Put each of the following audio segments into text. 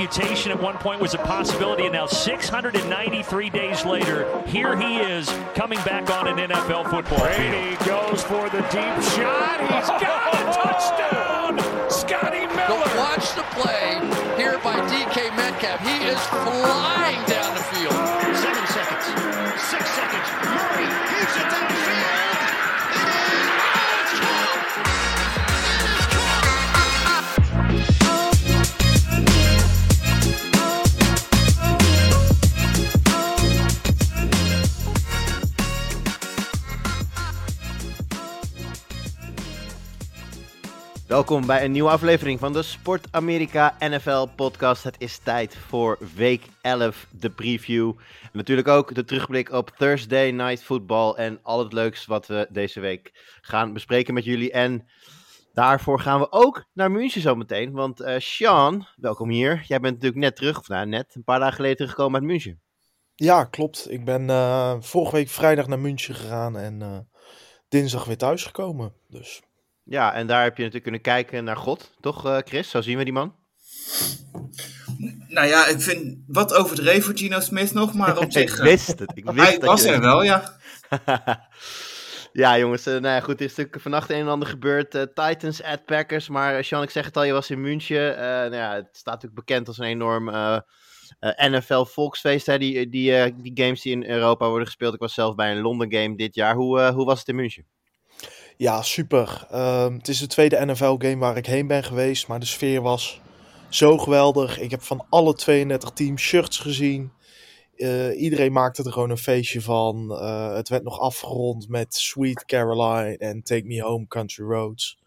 amputation at one point was a possibility, and now 693 days later, here he is coming back on an NFL football Brady field. goes for the deep shot. He's got a touchdown. Scotty But Miller. watch the play here by DK Metcalf. He is flying Welkom bij een nieuwe aflevering van de Sport Amerika NFL podcast. Het is tijd voor week 11, de preview. Natuurlijk ook de terugblik op Thursday Night Football en al het leuks wat we deze week gaan bespreken met jullie. En daarvoor gaan we ook naar München zometeen. Want eh Sean, welkom hier. Jij bent natuurlijk net terug, of nou net, een paar dagen geleden teruggekomen uit München. Ja, klopt. Ik ben eh, vorige week vrijdag naar München gegaan en eh, dinsdag weer thuisgekomen. Dus Ja, en daar heb je natuurlijk kunnen kijken naar God, toch eh, Chris? Zo zien we die man. Nou ja, ik vind wat overdreven voor Gino Smith nog, maar op ik zich. eh, wist het. Ik wist hij dat was je- er wel, ja. ja, jongens. eh, nou ja, goed. Er is natuurlijk vannacht een en ander gebeurd. Titans at Packers. Maar uh, Sean, ik zeg het al, je was in München. Eh, nou ja, het staat natuurlijk bekend als een enorm eh, NFL-volksfeest. Hè? Die, die, die games die in Europa worden gespeeld. Ik was zelf bij een Londen game dit jaar. Hoe, hoe was het in München? Ja, super. Ehm, het is de tweede NFL-game waar ik heen ben geweest, maar de sfeer was zo geweldig. Ik heb van alle 32 teams shirts gezien. Eh, iedereen maakte er gewoon een feestje van. Eh, het werd nog afgerond met Sweet Caroline en Take Me Home Country Roads.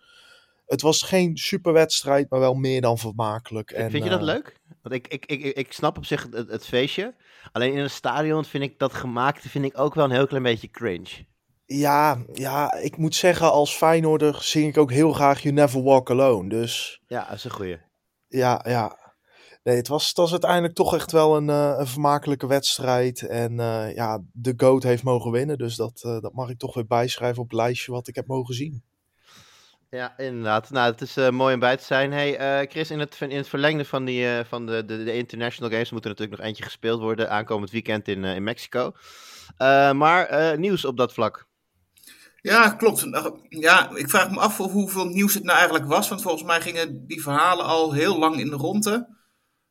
Het was geen superwedstrijd, maar wel meer dan vermakelijk. En, Vind je dat eh, leuk? Want ik, ik, ik, ik snap op zich het, het feestje. Alleen in een stadion vind ik dat gemaakte vind ik ook wel een heel klein beetje cringe. Ja, ja, ik moet zeggen, als Feyenoorder zing ik ook heel graag You Never Walk Alone. Dus Ja, dat is een goeie. ja, ja. Nee, het was, het was uiteindelijk toch echt wel een, eh, een vermakelijke wedstrijd. En eh, ja, de GOAT heeft mogen winnen. Dus dat, eh, dat mag ik toch weer bijschrijven op het lijstje wat ik heb mogen zien. Ja, inderdaad. Nou, het is mooi om bij te zijn. Hey, Chris, in het, in het verlengde van, die, van de, de, de international games moet er natuurlijk nog eentje gespeeld worden aankomend weekend in, in Mexico. Maar nieuws op dat vlak. Ja, klopt. Nou, Ja, ik vraag me af hoeveel nieuws het nou eigenlijk was. Want volgens mij gingen die verhalen al heel lang in de ronde.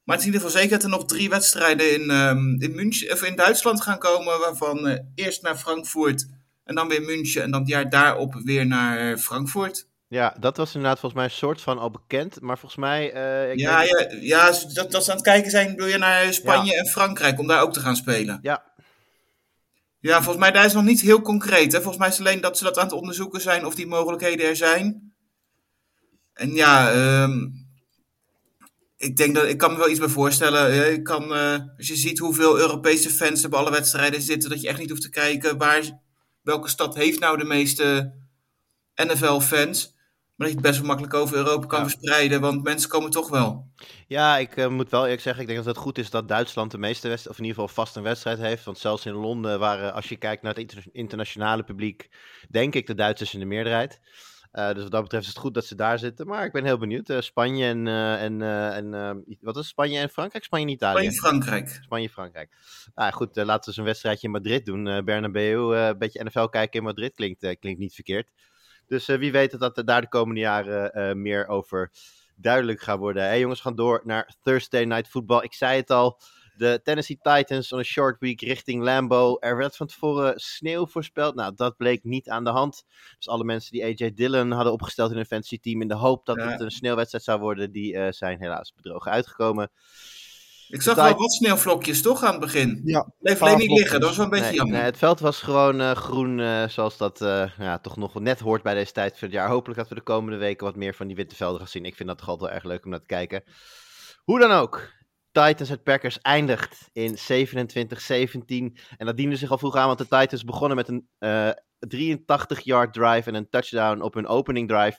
Maar het is in ieder geval zeker dat er nog drie wedstrijden in, ehm, in, München, of in Duitsland gaan komen. Waarvan eh, eerst naar Frankfurt en dan weer München. En dan het jaar daarop weer naar Frankfurt. Ja, dat was inderdaad volgens mij een soort van al bekend. Maar volgens mij... eh, ik Ja, ja, ja, dat, dat ze aan het kijken zijn, wil je naar Spanje en Frankrijk om daar ook te gaan spelen. ja, Ja, volgens mij daar is nog niet heel concreet. Hè? Volgens mij is alleen dat ze dat aan het onderzoeken zijn of die mogelijkheden er zijn. En ja, ehm, ik denk dat ik kan me wel iets bij voorstellen. Ik kan, eh, als je ziet hoeveel Europese fans er bij alle wedstrijden zitten, dat je echt niet hoeft te kijken waar, welke stad heeft nou de meeste NFL-fans. Maar dat je het best wel makkelijk over Europa kan Ja. verspreiden, want mensen komen toch wel. ja, ik eh, moet wel eerlijk zeggen, ik denk dat het goed is dat Duitsland de meeste wedstrijden, of in ieder geval vast een wedstrijd heeft. Want zelfs in Londen waren, als je kijkt naar het inter- internationale publiek, denk ik de Duitsers in de meerderheid. Eh, dus wat dat betreft is het goed dat ze daar zitten. Maar ik ben heel benieuwd. Eh, Spanje en, eh, en, eh, en eh, wat is? Spanje en Frankrijk? Spanje en Italië? Spanje, Frankrijk. Spanje-Frankrijk. Nou goed, eh, laten we eens een wedstrijdje in Madrid doen. Eh Bernabeu, eh, een beetje NFL kijken in Madrid klinkt, eh, klinkt niet verkeerd. Dus eh, wie weet dat er daar de komende jaren eh, meer over duidelijk gaat worden. Hey jongens, we gaan door naar Thursday Night Football. Ik zei het al, de Tennessee Titans on een short week richting Lambeau. Er werd van tevoren sneeuw voorspeld. Nou, dat bleek niet aan de hand. Dus alle mensen die AJ Dillon hadden opgesteld in hun fantasy team in de hoop dat Ja. het een sneeuwwedstrijd zou worden, die eh, zijn helaas bedrogen uitgekomen. Ik zag wel wat sneeuwvlokjes toch aan het begin. Ja, Bleef alleen niet liggen, dat was wel een beetje Nee, jammer. nee, het veld was gewoon eh, groen, eh, zoals dat eh, ja, toch nog net hoort bij deze tijd van het jaar. Hopelijk dat we de komende weken wat meer van die witte velden gaan zien. Ik vind dat toch altijd wel erg leuk om naar te kijken. Hoe dan ook, Titans het Packers eindigt in 27-17. En dat diende zich al vroeg aan, want de Titans begonnen met een eh 83-yard drive en een touchdown op hun opening drive.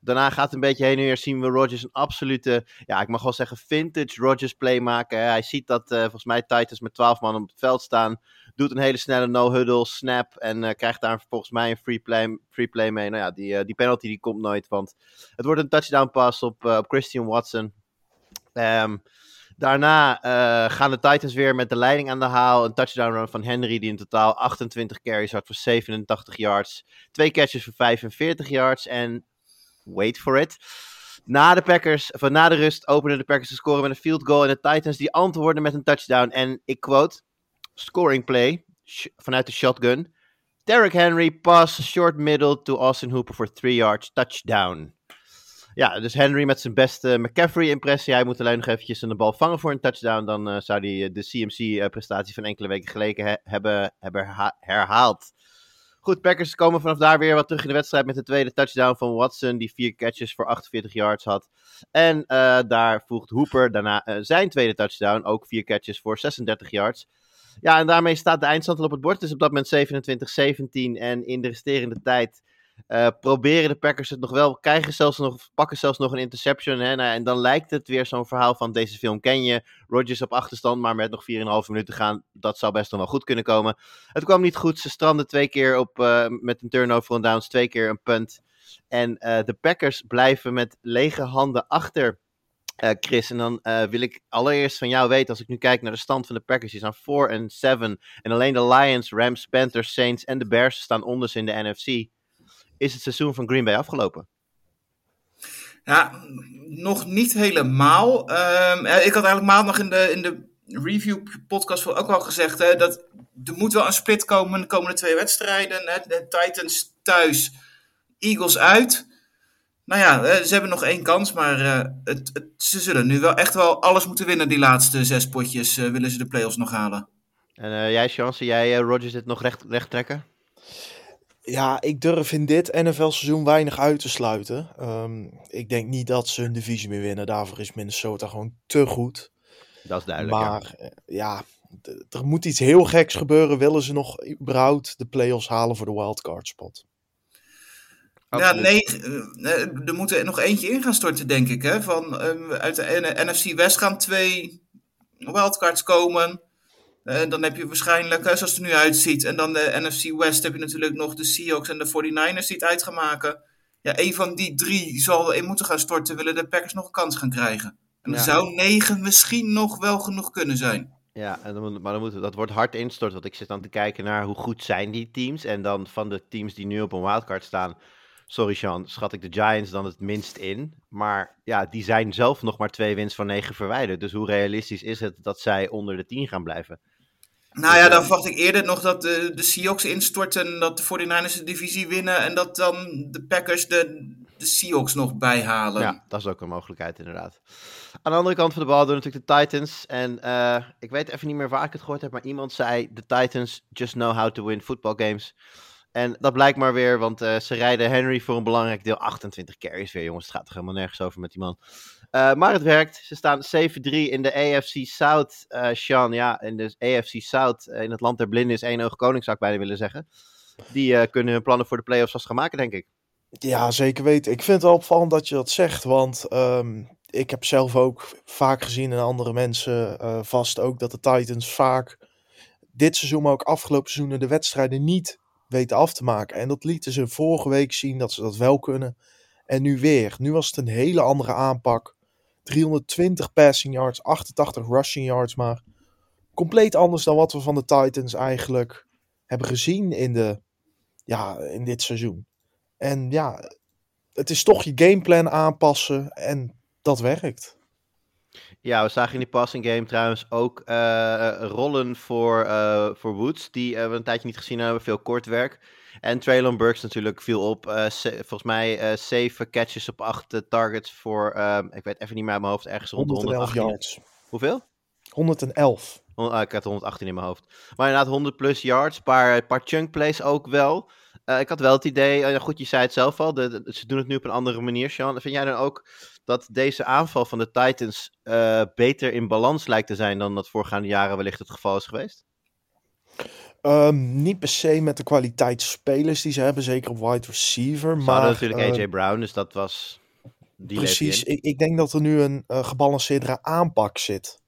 Daarna gaat het een beetje heen en weer. Zien we Rodgers een absolute, ja, ik mag wel zeggen, vintage Rodgers play maken. Hij ziet dat eh, volgens mij Titans met 12 man op het veld staan. Doet een hele snelle no-huddle, snap. En eh, krijgt daar volgens mij een free play, free play mee. Nou ja, die, eh, die penalty die komt nooit. Want het wordt een touchdown pass op, op Christian Watson. Ehm, Daarna gaan de Titans weer met de leiding aan de haal. Een touchdown run van Henry, die in totaal 28 carries had voor 87 yards. Twee catches voor 45 yards. En wait for it. Na de Packers, van na de rust openen de Packers de score met een field goal. En de Titans die antwoorden met een touchdown. En ik quote, scoring play vanuit de shotgun. Derrick Henry pass short middle to Austin Hooper voor 3 yards touchdown. Ja, dus Henry met zijn beste McCaffrey-impressie. Hij moet alleen nog eventjes een bal vangen voor een touchdown. Dan eh, zou hij eh, de CMC-prestatie van enkele weken geleden he- hebben, hebben herha- herhaald. Goed, Packers komen vanaf daar weer wat terug in de wedstrijd met de tweede touchdown van Watson. Die vier catches voor 48 yards had. En eh, daar voegt Hooper daarna eh, zijn tweede touchdown. Ook vier catches voor 36 yards. Ja, en daarmee staat de eindstand al op het bord. Het is op dat moment 27-17. En in de resterende tijd eh, proberen de Packers het nog wel. Krijgen zelfs nog, pakken zelfs nog een interception. Hè? Nou, en dan lijkt het weer zo'n verhaal van deze film ken je. Rodgers op achterstand, maar met nog 4,5 minuten te gaan. Dat zou best nog wel goed kunnen komen. Het kwam niet goed. Ze stranden twee keer op, eh, met een turnover on downs. Twee keer een punt. En eh, de Packers blijven met lege handen achter. Chris, en dan wil ik allereerst van jou weten, als ik nu kijk naar de stand van de Packers, die staan 4 en 7. En alleen de Lions, Rams, Panthers, Saints en de Bears staan onders in de NFC. Is het seizoen van Green Bay afgelopen? Ja, nog niet helemaal. Ehm, eh, ik had eigenlijk maandag in de, in de review podcast ook al gezegd hè, dat er moet wel een split komen de komende twee wedstrijden. Hè. De Titans thuis, Eagles uit. Nou ja, ze hebben nog één kans, maar eh, het, het- ze zullen nu wel echt wel alles moeten winnen. Die laatste zes potjes eh, willen ze de playoffs nog halen. En eh, jij, Chance, jij Rodgers dit nog recht, recht trekken? Ja, ik durf in dit NFL-seizoen weinig uit te sluiten. Ehm, ik denk niet dat ze hun divisie meer winnen. Daarvoor is Minnesota gewoon te goed. Dat is duidelijk. maar eh, ja, er moet iets heel geks gebeuren. Willen ze nog überhaupt de playoffs halen voor de wildcard spot? Ja, nee, eh, eh, er moet er nog eentje in gaan storten, denk ik. Hè? Van, eh, uit de NFC West gaan twee wildcards komen. Eh, dan heb je waarschijnlijk, hè, zoals het er nu uitziet. En dan de NFC West heb je natuurlijk nog de Seahawks en de 49ers die het uit gaan maken. Ja, een van die drie zal in moeten gaan storten. Willen de Packers nog een kans gaan krijgen. En dan Ja. zou negen misschien nog wel genoeg kunnen zijn. Ja, en dan, maar dan moet, dat wordt hard instort. Want ik zit dan te kijken naar hoe goed zijn die teams. En dan van de teams die nu op een wildcard staan. Sorry Sean, schat ik de Giants dan het minst in. Maar ja, die zijn zelf nog maar twee wins van negen verwijderd. Dus hoe realistisch is het dat zij onder de 10 gaan blijven? Nou ja, dan verwacht ik eerder nog dat de, de Seahawks instorten, dat de 49ers de divisie winnen en dat dan de Packers de, de Seahawks nog bijhalen. Ja, dat is ook een mogelijkheid inderdaad. Aan de andere kant van de bal doen natuurlijk de Titans. En eh, ik weet even niet meer waar ik het gehoord heb, maar iemand zei: de Titans just know how to win football games. En dat blijkt maar weer, want eh, ze rijden Henry voor een belangrijk deel 28 carries weer. Jongens, het gaat toch helemaal nergens over met die man. Eh, maar het werkt. Ze staan 7-3 in de AFC South. eh Sean, ja, in de AFC South, eh, in het land der blinden is één oog koning, zou ik bijna willen zeggen. Die kunnen hun plannen voor de playoffs vast gaan maken, denk ik. Ja, zeker weten. Ik vind het wel opvallend dat je dat zegt, want ehm, ik heb zelf ook vaak gezien en andere mensen vast ook dat de Titans vaak dit seizoen, maar ook afgelopen seizoenen de wedstrijden niet weten af te maken. En dat lieten ze vorige week zien dat ze dat wel kunnen. En nu weer. Nu was het een hele andere aanpak. 320 passing yards, 88 rushing yards, maar compleet anders dan wat we van de Titans eigenlijk hebben gezien in, de, ja, in dit seizoen. En ja, het is toch je gameplan aanpassen en dat werkt. Ja, we zagen in die passing game trouwens ook eh, rollen voor, eh, voor Woods, die eh, we een tijdje niet gezien hebben, veel kort werk. En Traylon Burks natuurlijk viel op, eh, volgens mij eh zeven catches op acht eh, targets voor, ehm, ik weet even niet meer uit mijn hoofd, ergens rond de 111 118. yards. Hoeveel? 111. Hon- ah, ik had 118 in mijn hoofd. Maar inderdaad 100 plus yards, paar, paar chunk plays ook wel. Ik had wel het idee, goed, je zei het zelf al, de, de- ze doen het nu op een andere manier, Sean. Vind jij dan ook dat deze aanval van de Titans beter in balans lijkt te zijn dan dat voorgaande jaren wellicht het geval is geweest? Ehm, niet per se met de kwaliteit spelers die ze hebben, zeker op wide receiver. Ze Maar natuurlijk AJ Brown, dus dat was... Die precies, ik, ik denk dat er nu een eh, gebalanceerdere aanpak zit.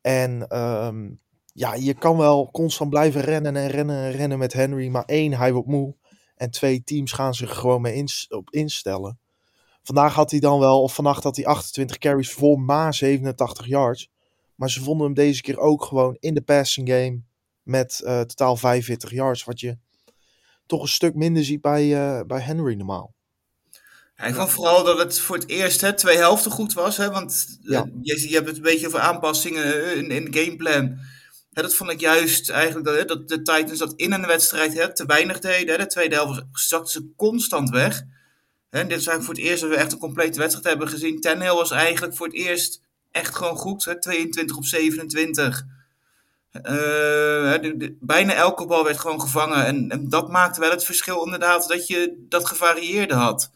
En ehm, ja, je kan wel constant blijven rennen en rennen en rennen met Henry. Maar één, hij wordt moe. En twee, teams gaan zich gewoon mee ins- op instellen. Vandaag had hij dan wel, of vannacht had hij 28 carries voor maar 87 yards. Maar ze vonden hem deze keer ook gewoon in de passing game. Met eh, totaal 45 yards. Wat je toch een stuk minder ziet bij, eh, bij Henry normaal. Ja, ik vond vooral dat het voor het eerst hè, twee helften goed was. Hè, want eh, Ja. je, je hebt het een beetje over aanpassingen in, in de gameplan. Hè, dat vond ik juist eigenlijk dat, hè, dat de Titans dat in een wedstrijd hè, te weinig deden. Hè. De tweede helft zakten ze constant weg. En dit is eigenlijk voor het eerst dat we echt een complete wedstrijd hebben gezien. Tannehill was eigenlijk voor het eerst echt gewoon goed. Hè, 22 op 27. Eh, hè, de- de- bijna elke bal werd gewoon gevangen. En, en dat maakte wel het verschil inderdaad dat je dat gevarieerde had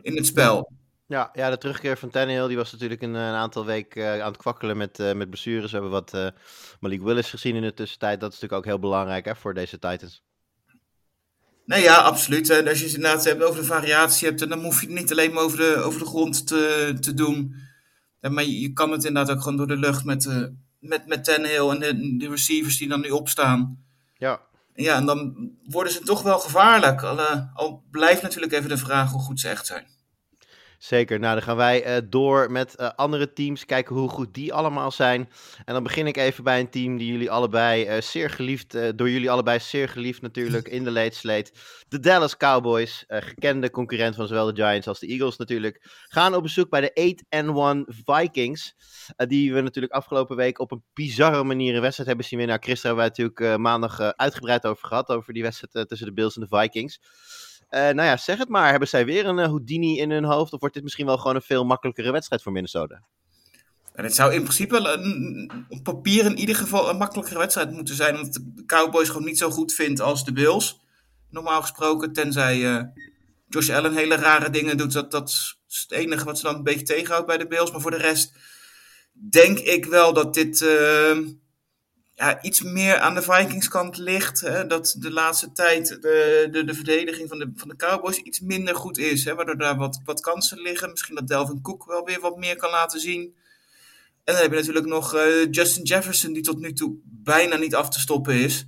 in het spel. Ja, ja, de terugkeer van Tannehill die was natuurlijk een, een aantal weken eh, aan het kwakkelen met, eh, met blessures. We hebben wat Malik Willis gezien in de tussentijd. Dat is natuurlijk ook heel belangrijk hè, voor deze Titans. Nee, ja, absoluut. En als je het inderdaad hebt over de variatie hebt, dan hoef je het niet alleen maar over de, over de grond te, te doen. Maar je, je kan het inderdaad ook gewoon door de lucht met, met, met Tannehill en de, de receivers die dan nu opstaan. Ja, En ja, en dan worden ze toch wel gevaarlijk. Al, al blijft natuurlijk even de vraag hoe goed ze echt zijn. Zeker. Nou, dan gaan wij eh, door met eh, andere teams. Kijken hoe goed die allemaal zijn. En dan begin ik even bij een team die jullie allebei eh, zeer geliefd, door jullie allebei zeer geliefd natuurlijk, in de late slate. De Dallas Cowboys, gekende concurrent van zowel de Giants als de Eagles natuurlijk, gaan op bezoek bij de 8-1 Vikings. die we natuurlijk afgelopen week op een bizarre manier een wedstrijd hebben zien winnen. Nou, daar hebben wij natuurlijk maandag uitgebreid over gehad, over die wedstrijd tussen de Bills en de Vikings. Eh, nou ja, zeg het maar. Hebben zij weer een eh, Houdini in hun hoofd? Of wordt dit misschien wel gewoon een veel makkelijkere wedstrijd voor Minnesota? En het zou in principe wel een, op papier in ieder geval een makkelijkere wedstrijd moeten zijn. Omdat de Cowboys gewoon niet zo goed vindt als de Bills. Normaal gesproken, tenzij eh, Josh Allen hele rare dingen doet. Dat, dat is het enige wat ze dan een beetje tegenhoudt bij de Bills. Maar voor de rest denk ik wel dat dit ja, iets meer aan de Vikings kant ligt. Hè? Dat de laatste tijd de, de, de verdediging van de, van de Cowboys iets minder goed is. Hè? Waardoor daar wat, wat kansen liggen. Misschien dat Delvin Cook wel weer wat meer kan laten zien. En dan heb je natuurlijk nog eh, Justin Jefferson, die tot nu toe bijna niet af te stoppen is.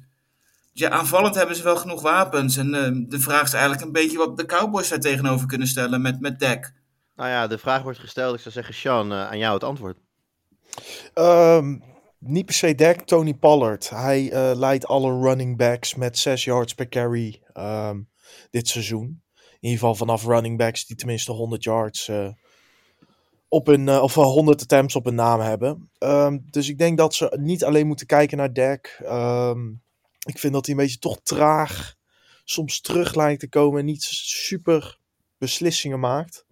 Dus ja, aanvallend hebben ze wel genoeg wapens. En eh, de vraag is eigenlijk een beetje wat de Cowboys daar tegenover kunnen stellen met, met Dak. Nou ja, de vraag wordt gesteld. Ik zou zeggen, Sean, eh, aan jou het antwoord. Ehm, niet per se Dak, Tony Pollard. Hij eh, leidt alle running backs met 6 yards per carry ehm, dit seizoen. In ieder geval vanaf running backs die tenminste 100 yards eh, op hun, eh, of eh, 100 attempts op hun naam hebben. Ehm, dus ik denk dat ze niet alleen moeten kijken naar Dak. Ehm, ik vind dat hij een beetje toch traag soms terug lijkt te komen en niet super beslissingen maakt.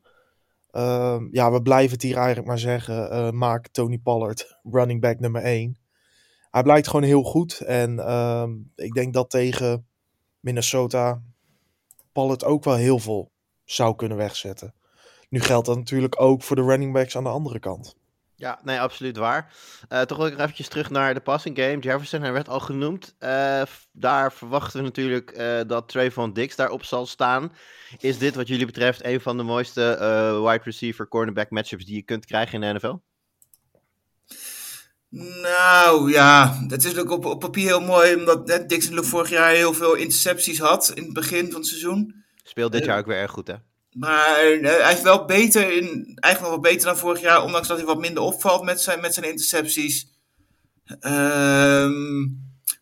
Ehm, ja, we blijven het hier eigenlijk maar zeggen. eh, maak Tony Pollard running back nummer 1. Hij blijkt gewoon heel goed. En ehm, ik denk dat tegen Minnesota Pollard ook wel heel veel zou kunnen wegzetten. Nu geldt dat natuurlijk ook voor de running backs aan de andere kant. Ja, nee, absoluut waar. Eh, toch wil ik nog eventjes terug naar de passing game. Jefferson, hij werd al genoemd. Eh, daar verwachten we natuurlijk eh, dat Trayvon Dix daarop zal staan. Is dit wat jullie betreft een van de mooiste wide receiver cornerback matchups die je kunt krijgen in de NFL? Nou ja, het is ook op, op papier heel mooi, omdat Dixon Luke vorig jaar heel veel intercepties had in het begin van het seizoen. Speelt dit jaar ook weer erg goed, hè? Maar eh, hij is wel beter, in, eigenlijk nog wel beter dan vorig jaar, ondanks dat hij wat minder opvalt met zijn, met zijn intercepties. Ehm,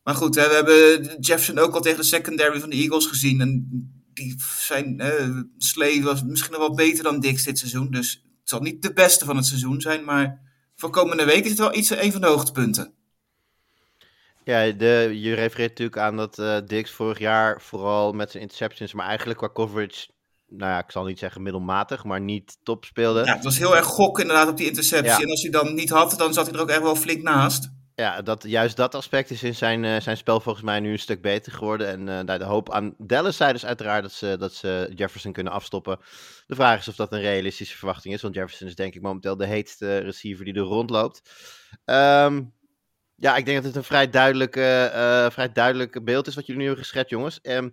maar goed, hè, we hebben Jefferson ook al tegen de secondary van de Eagles gezien. En die zijn, eh Slay was misschien nog wel beter dan Dix dit seizoen. Dus het zal niet de beste van het seizoen zijn, maar voor komende week is het wel iets, een van de hoogtepunten. Ja, de, je refereert natuurlijk aan dat eh Dix vorig jaar vooral met zijn interceptions, maar eigenlijk qua coverage, nou ja, ik zal niet zeggen middelmatig, maar niet top speelde. Ja, het was heel erg gok inderdaad op die interceptie. Ja. En als hij dan niet had, dan zat hij er ook echt wel flink naast. Ja, dat, juist dat aspect is in zijn, eh, zijn spel volgens mij nu een stuk beter geworden. En nou, de hoop aan Dallas zijde is uiteraard dat ze, dat ze Jefferson kunnen afstoppen. De vraag is of dat een realistische verwachting is, want Jefferson is denk ik momenteel de heetste receiver die er rondloopt. Ehm, ja, ik denk dat het een vrij duidelijk, eh, eh, vrij duidelijk beeld is wat jullie nu hebben geschetst, jongens. Ehm,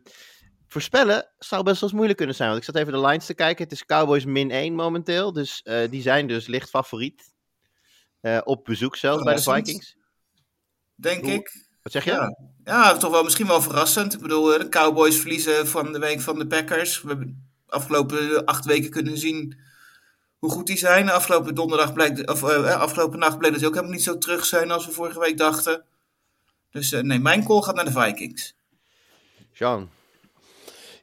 voorspellen zou best wel eens moeilijk kunnen zijn, want ik zat even de lines te kijken. Het is Cowboys min 1 momenteel, dus eh, die zijn dus licht favoriet. Eh, op bezoek zelfs bij de. Vikings. Denk Hoe- ik. Wat zeg je? Ja. ja, toch wel misschien wel verrassend. Ik bedoel, eh, de Cowboys verliezen van de week van de Packers. We hebben de afgelopen acht weken kunnen zien hoe goed die zijn. Afgelopen, donderdag bleek, of, afgelopen nacht bleek dat ze ook helemaal niet zo terug zijn als we vorige week dachten. Dus nee, mijn call gaat naar de Vikings. Sean.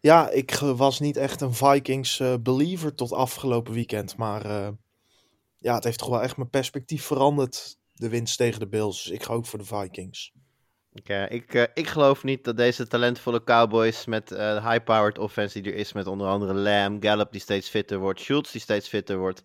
Ja, ik eh, was niet echt een Vikings eh, believer tot afgelopen weekend. Maar eh, ja, het heeft toch wel echt mijn perspectief veranderd. De winst tegen de Bills. Dus ik ga ook voor de Vikings. Oké, ik, ik geloof niet dat deze talentvolle Cowboys met de high-powered offense die er is, met onder andere Lamb, Gallup die steeds fitter wordt, Schultz die steeds fitter wordt,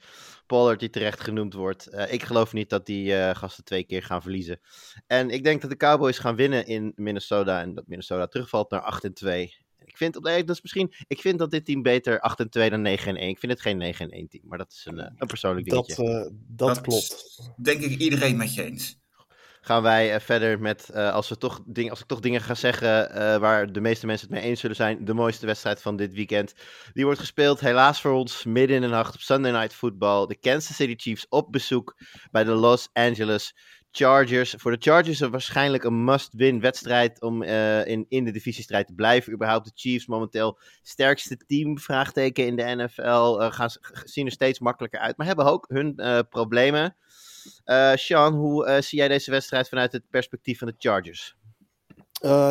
Pollard die terecht genoemd wordt. ik geloof niet dat die gasten twee keer gaan verliezen. En ik denk dat de Cowboys gaan winnen in Minnesota en dat Minnesota terugvalt naar 8 en 2. Ik vind, nee, dat is misschien, ik vind dat dit team beter 8 en 2 dan 9 en 1. Ik vind het geen 9 en 1 team, maar dat is een, eh, een persoonlijk Dat, dingetje. eh, dat, Dat klopt. Denk ik iedereen met je eens. gaan wij eh, verder met, eh, als, we toch ding, als ik toch dingen ga zeggen eh, waar de meeste mensen het mee eens zullen zijn, de mooiste wedstrijd van dit weekend. Die wordt gespeeld helaas voor ons midden in de nacht op Sunday Night Football. De Kansas City Chiefs op bezoek bij de Los Angeles Chargers. Voor de Chargers is waarschijnlijk een must-win wedstrijd om eh, in, in de divisiestrijd te blijven. Überhaupt de Chiefs momenteel sterkste team, vraagteken in de NFL. eh, gaan, zien er steeds makkelijker uit, maar hebben ook hun eh, problemen. Sean, hoe zie jij deze wedstrijd vanuit het perspectief van de Chargers?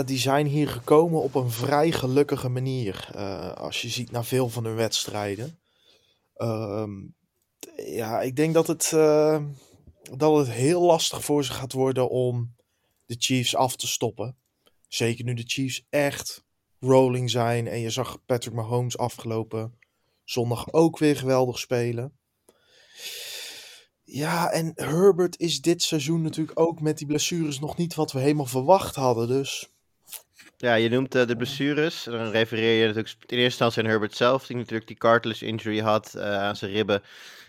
Die zijn hier gekomen op een vrij gelukkige manier. als je ziet naar veel van hun wedstrijden. Ehm, ja, ik denk dat het, dat het heel lastig voor ze gaat worden om de Chiefs af te stoppen. Zeker nu de Chiefs echt rolling zijn. En je zag Patrick Mahomes afgelopen zondag ook weer geweldig spelen. Ja, en Herbert is dit seizoen natuurlijk ook met die blessures nog niet wat we helemaal verwacht hadden. Dus Ja, je noemt eh, de blessures. Dan refereer je natuurlijk in eerste instantie aan Herbert zelf, die natuurlijk die cartilage injury had eh, aan zijn ribben.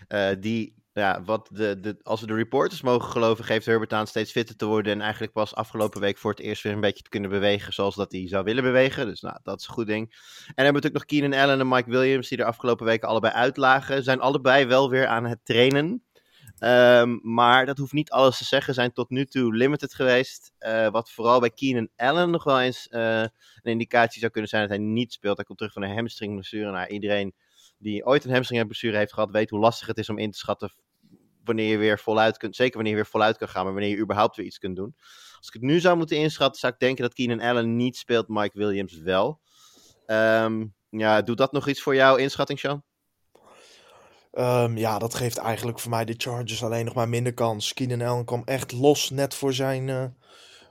Eh, die, ja, wat de, de, als we de reporters mogen geloven, geeft Herbert aan steeds fitter te worden. En eigenlijk pas afgelopen week voor het eerst weer een beetje te kunnen bewegen zoals dat hij zou willen bewegen. Dus nou, dat is een goed ding. En dan hebben we natuurlijk nog Keenan Allen en Mike Williams, die er afgelopen weken allebei uitlagen. Zijn allebei wel weer aan het trainen. Ehm, maar dat hoeft niet alles te zeggen. Zijn tot nu toe limited geweest. Eh, wat vooral bij Keenan Allen nog wel eens eh, een indicatie zou kunnen zijn dat hij niet speelt. Hij komt terug van een hamstringblessure. Nou, iedereen die ooit een hamstringblessure heeft gehad, weet hoe lastig het is om in te schatten wanneer je weer voluit kunt. Zeker wanneer je weer voluit kan gaan, maar wanneer je überhaupt weer iets kunt doen. Als ik het nu zou moeten inschatten, zou ik denken dat Keenan Allen niet speelt, Mike Williams wel. Ehm, ja, doet dat nog iets voor jouw inschatting, Sean? Ehm, ja, dat geeft eigenlijk voor mij de Chargers alleen nog maar minder kans. Keenan Allen kwam echt los net voor zijn, eh,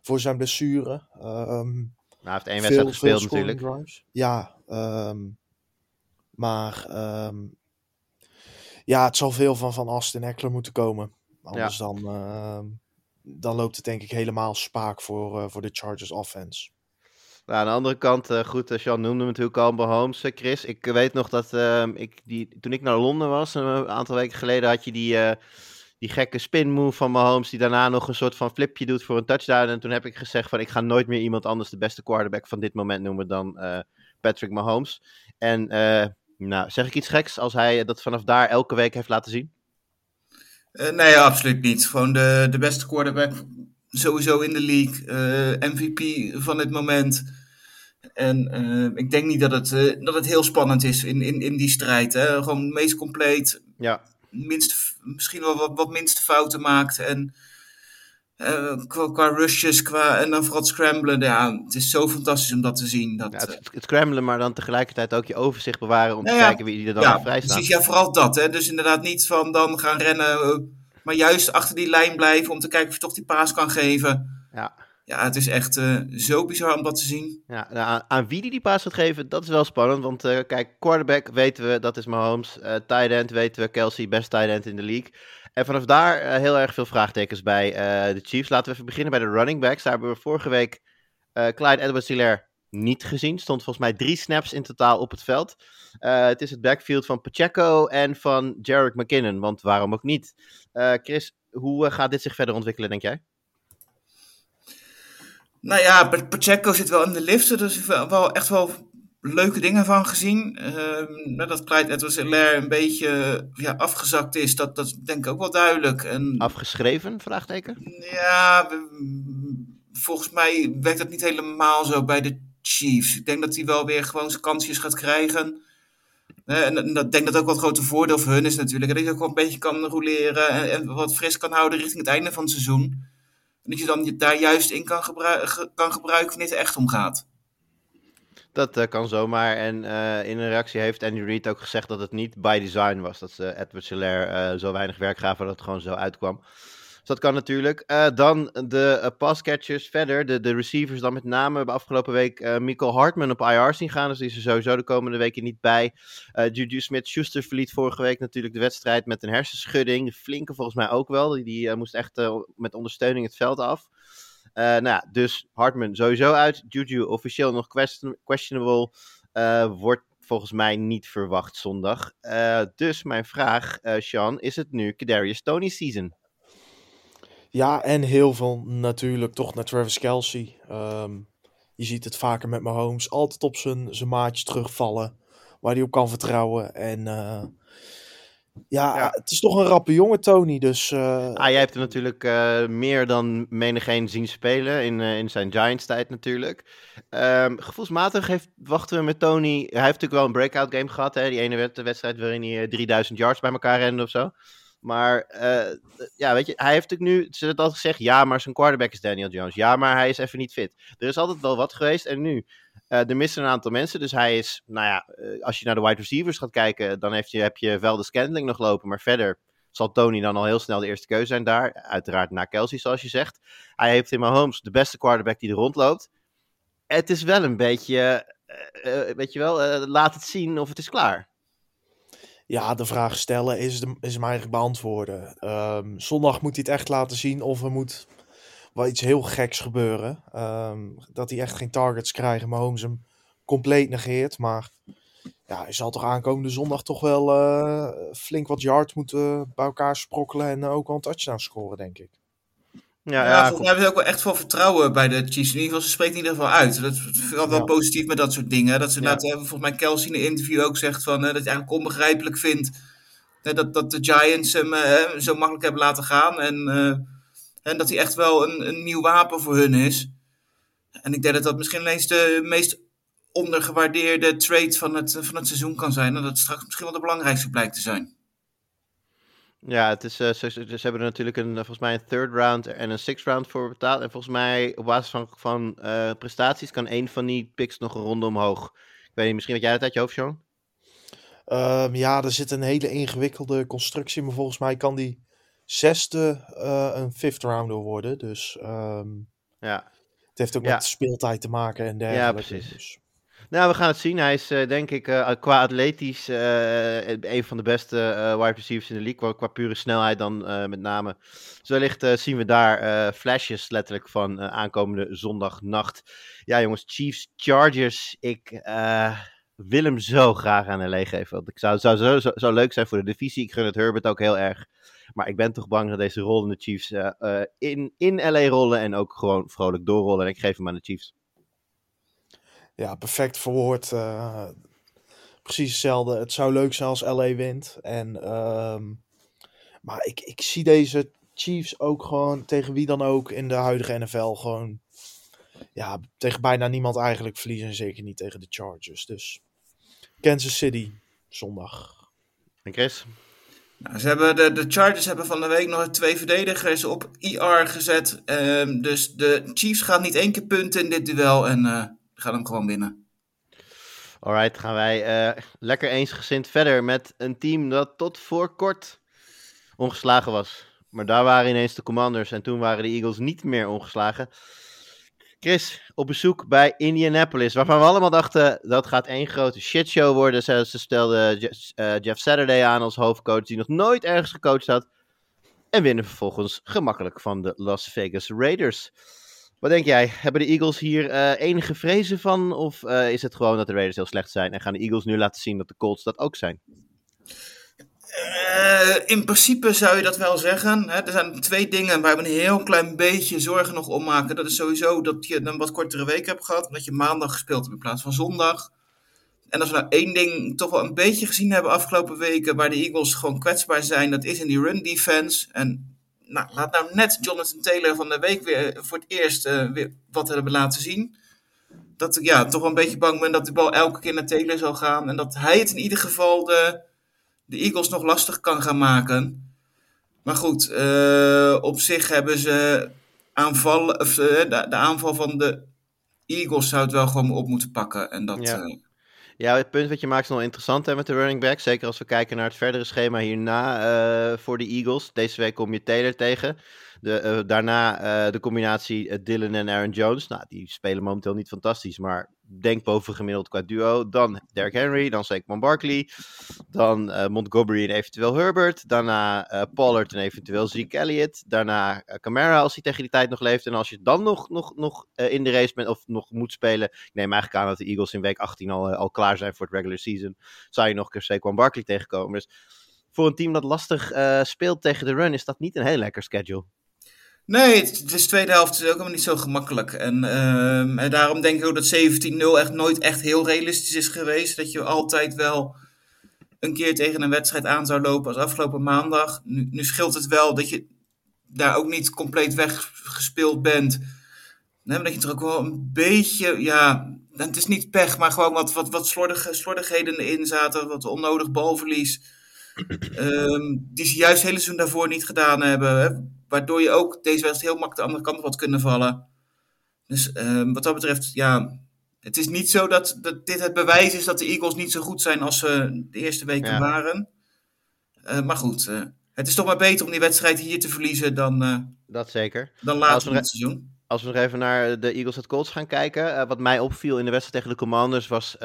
voor zijn blessure. Nou, hij heeft één wedstrijd gespeeld natuurlijk. drives. Ja, maar ja, het zal veel van Van Aston Eckler moeten komen. Anders dan, ehm, dan loopt het denk ik helemaal spaak voor, eh, voor de Chargers offense. Nou, aan de andere kant, eh, goed, uh, Sean noemde natuurlijk al Mahomes, Chris. Ik weet nog dat ehm, ik die, toen ik naar Londen was, een aantal weken geleden, had je die, die gekke spin move van Mahomes, die daarna nog een soort van flipje doet voor een touchdown. En toen heb ik gezegd van, ik ga nooit meer iemand anders de beste quarterback van dit moment noemen dan Patrick Mahomes. En, nou, zeg ik iets geks als hij dat vanaf daar elke week heeft laten zien? Eh, nee, absoluut niet. Gewoon de, de beste quarterback sowieso in de league. eh, MVP van dit moment. En eh, ik denk niet dat het, dat het heel spannend is in, in, in die strijd. Hè? Gewoon het meest compleet. Ja, Minst, misschien wel wat, wat minste fouten maakt. En eh, qua, qua rushes qua, en dan vooral het scramblen. Ja, het is zo fantastisch om dat te zien. Dat, ja eh, het, het scramblen, maar dan tegelijkertijd ook je overzicht bewaren om te ja. kijken wie er dan ja, vrij staat. precies. Ja, vooral dat. Hè? Dus inderdaad niet van dan gaan rennen, eh, maar juist achter die lijn blijven om te kijken of je toch die paas kan geven. Ja. Ja, het is echt zo bizar om dat te zien. Ja, nou, aan, aan wie die die paas gaat geven, dat is wel spannend. Want kijk, quarterback weten we, dat is Mahomes. Tight end weten we, Kelsey, best tight end in de league. En vanaf daar eh, heel erg veel vraagtekens bij eh, de Chiefs. Laten we even beginnen bij de running backs. Daar hebben we vorige week eh, Clyde Edwards-Hilaire niet gezien. Stond volgens mij drie snaps in totaal op het veld. Het is het backfield van Pacheco en van Jarek McKinnon. Want waarom ook niet? Chris, hoe gaat dit zich verder ontwikkelen, denk jij? Nou ja, Pa- Pacheco zit wel in de lift. Wel, wel echt wel leuke dingen van gezien. Nou, dat Clyde edwards hilaire een beetje ja, afgezakt is, dat, dat is denk ik ook wel duidelijk. En, Afgeschreven? Vraagteken? Ja, volgens mij werkt dat niet helemaal zo bij de Chiefs. Ik denk dat hij wel weer gewoon zijn kansjes gaat krijgen. Eh, en en dat ik denk dat ook wat grote voordeel voor hun is natuurlijk. Dat je ook wel een beetje kan roleren en, en wat fris kan houden richting het einde van het seizoen. En dat je dan daar juist in kan, kan gebruiken wanneer het er echt om gaat. Dat eh, kan zomaar. En eh, in een reactie heeft Andy Reid ook gezegd dat het niet by design was. Dat ze Edward Hilaire eh, zo weinig werk gaven dat het gewoon zo uitkwam. Dus dat kan natuurlijk. Dan de passcatchers verder. De, receivers dan met name. We hebben afgelopen week uh, Michael Hartman op IR zien gaan. Dus die is er sowieso de komende weken niet bij. Juju Smith-Schuster verliet vorige week natuurlijk de wedstrijd met een hersenschudding. Flinke volgens mij ook wel. Die, die moest echt met ondersteuning het veld af. Uh, nou ja, dus Hartman sowieso uit. Juju officieel nog question questionable. Uh, wordt volgens mij niet verwacht zondag. Uh, dus mijn vraag, Sean, is het nu Kadarius Tony season? Ja, en heel veel natuurlijk toch naar Travis Kelsey. Um, je ziet het vaker met Mahomes. Altijd op zijn, zijn maatje terugvallen. Waar hij op kan vertrouwen. En ja, ja, het is toch een rappe jongen, Tony. Dus, uh... ah, jij hebt hem natuurlijk uh, meer dan menigeen zien spelen in, uh, in zijn Giants-tijd natuurlijk. Um, gevoelsmatig heeft, wachten we met Tony. Hij heeft natuurlijk wel een breakout game gehad. Hè? Die ene wedstrijd waarin hij 3000 yards bij elkaar rende of zo. Maar ja, weet je, hij heeft natuurlijk nu, ze hebben altijd gezegd, ja, maar zijn quarterback is Daniel Jones. Ja, maar hij is even niet fit. Er is altijd wel wat geweest en nu, uh, er missen een aantal mensen. Dus hij is, nou ja, uh, als je naar de wide receivers gaat kijken, dan je, heb je wel de Scantling nog lopen. Maar verder zal Tony dan al heel snel de eerste keuze zijn daar. Uiteraard na Kelsey, zoals je zegt. Hij heeft in Mahomes de beste quarterback die er rondloopt. Het is wel een beetje, weet je wel, laat het zien of het is klaar. Ja, de vraag stellen is, de, is hem eigenlijk beantwoorden. Um, zondag moet hij het echt laten zien of er moet wel iets heel geks gebeuren. Um, dat hij echt geen targets krijgt, maar Holmes hem compleet negeert. Maar ja, hij zal toch aankomende zondag toch wel uh, flink wat yards moeten bij elkaar sprokkelen en uh, ook wel een touchdown scoren, denk ik. Ja, ja, ja volgens mij hebben ze ook wel echt veel vertrouwen bij de Chiefs. In ieder geval, ze spreekt in ieder geval uit. Dat vind ik wel positief met dat soort dingen. Dat ze ja. laten, volgens mij Kelsey in een interview ook zegt van, uh, dat hij eigenlijk onbegrijpelijk vindt uh, dat, dat de Giants hem uh, zo makkelijk hebben laten gaan. En, en dat hij echt wel een, een nieuw wapen voor hun is. En ik denk dat dat misschien ineens de meest ondergewaardeerde trade van het, van het seizoen kan zijn. En dat het straks misschien wel de belangrijkste blijkt te zijn. Ja, het is, uh, ze, ze, hebben er natuurlijk een, volgens mij een third round en een sixth round voor betaald. En volgens mij op basis van, van uh, prestaties kan één van die picks nog een ronde omhoog. Ik weet niet, misschien wat jij dat uit je hoofd, Sean? Um, ja, er zit een hele ingewikkelde constructie, maar volgens mij kan die zesde uh, een fifth rounder worden. Dus um, ja. het heeft ook ja. met speeltijd te maken en dergelijke. Ja, precies. Dus. Nou, we gaan het zien. Hij is uh, denk ik uh, qua atletisch uh, een van de beste wide receivers in de league. Qua, pure snelheid dan met name. Dus wellicht zien we daar flashes letterlijk van aankomende zondagnacht. Ja jongens, Chiefs, Chargers. Ik wil hem zo graag aan LA geven. Want ik zou, zou zo, zo, zo, leuk zijn voor de divisie. Ik gun het Herbert ook heel erg. Maar ik ben toch bang dat deze rollende Chiefs in, in LA rollen. En ook gewoon vrolijk doorrollen. En ik geef hem aan de Chiefs. Ja, perfect verwoord. Uh, precies hetzelfde. Het zou leuk zijn als LA wint. En, um, maar ik, ik zie deze Chiefs ook gewoon tegen wie dan ook in de huidige NFL gewoon. Ja, tegen bijna niemand eigenlijk verliezen. En zeker niet tegen de Chargers. Dus Kansas City, zondag. En Chris? Nou, ze hebben de, de Chargers hebben van de week nog twee verdedigers op IR gezet. Um, dus de Chiefs gaan niet één keer punten in dit duel. En uh, gaan hem gewoon winnen. Alright, gaan wij uh, lekker eensgezind verder met een team dat tot voor kort ongeslagen was. Maar daar waren ineens de Commanders en toen waren de Eagles niet meer ongeslagen. Chris, op bezoek bij Indianapolis, waarvan we allemaal dachten dat gaat één grote shitshow worden. Ze, stelden uh, Jeff Saturday aan als hoofdcoach die nog nooit ergens gecoacht had. En winnen vervolgens gemakkelijk van de Las Vegas Raiders. Wat denk jij? Hebben de Eagles hier uh, enige vrezen van? Of uh, is het gewoon dat de Raiders heel slecht zijn? En gaan de Eagles nu laten zien dat de Colts dat ook zijn? Uh, in principe zou je dat wel zeggen. Hè? Er zijn twee dingen waar we een heel klein beetje zorgen nog om maken. Dat is sowieso dat je een wat kortere week hebt gehad. Dat je maandag gespeeld hebt in plaats van zondag. En als we nou één ding toch wel een beetje gezien hebben afgelopen weken... waar de Eagles gewoon kwetsbaar zijn, dat is in die run defense. En nou, laat nou net Jonathan Taylor van de week weer voor het eerst uh, weer wat hebben laten zien. dat ik ja, toch wel een beetje bang ben dat de bal elke keer naar Taylor zal gaan. En dat hij het in ieder geval de, de Eagles nog lastig kan gaan maken. Maar goed, eh, op zich hebben ze aanval, of, eh, de, de aanval van de Eagles zou het wel gewoon op moeten pakken. En dat, Ja. eh, Ja, het punt wat je maakt is nog interessant hè, met de running back. Zeker als we kijken naar het verdere schema hierna eh, voor de Eagles. Deze week kom je Taylor tegen. De, eh, daarna eh, de combinatie Dylan en Aaron Jones. Nou, die spelen momenteel niet fantastisch, maar denk bovengemiddeld qua duo. Dan Derrick Henry, dan Saquon Barkley. Dan eh, Montgomery en eventueel Herbert. Daarna eh, Pollard en eventueel Zeke Elliott. Daarna eh, Camara als hij tegen die tijd nog leeft. En als je dan nog, nog, nog eh, in de race bent of nog moet spelen. Ik neem eigenlijk aan dat de Eagles in week 18 al, eh, al klaar zijn voor het regular season. Zou je nog een keer Saquon Barkley tegenkomen. Dus voor een team dat lastig eh, speelt tegen de run is dat niet een heel lekker schedule. Nee, het, is tweede helft is ook helemaal niet zo gemakkelijk. En, ehm, en daarom denk ik ook dat 17-0 echt nooit echt heel realistisch is geweest. Dat je altijd wel een keer tegen een wedstrijd aan zou lopen als afgelopen maandag. Nu, nu scheelt het wel dat je daar ook niet compleet weggespeeld bent. Nee, maar dat je er ook wel een beetje, ja, het is niet pech, maar gewoon wat, wat, wat slordige, slordigheden in zaten. Wat onnodig balverlies. Ehm, die ze juist het hele seizoen daarvoor niet gedaan hebben. Hè? Waardoor je ook deze wedstrijd heel makkelijk de andere kant op had kunnen vallen. Dus ehm, wat dat betreft, ja. Het is niet zo dat, dat dit het bewijs is dat de Eagles niet zo goed zijn als ze de eerste weken Ja. waren. Eh, maar goed, eh, het is toch maar beter om die wedstrijd hier te verliezen dan, eh, Dat zeker. dan later we- in het seizoen. Als we nog even naar de Eagles at Colts gaan kijken. wat mij opviel in de wedstrijd tegen de Commanders was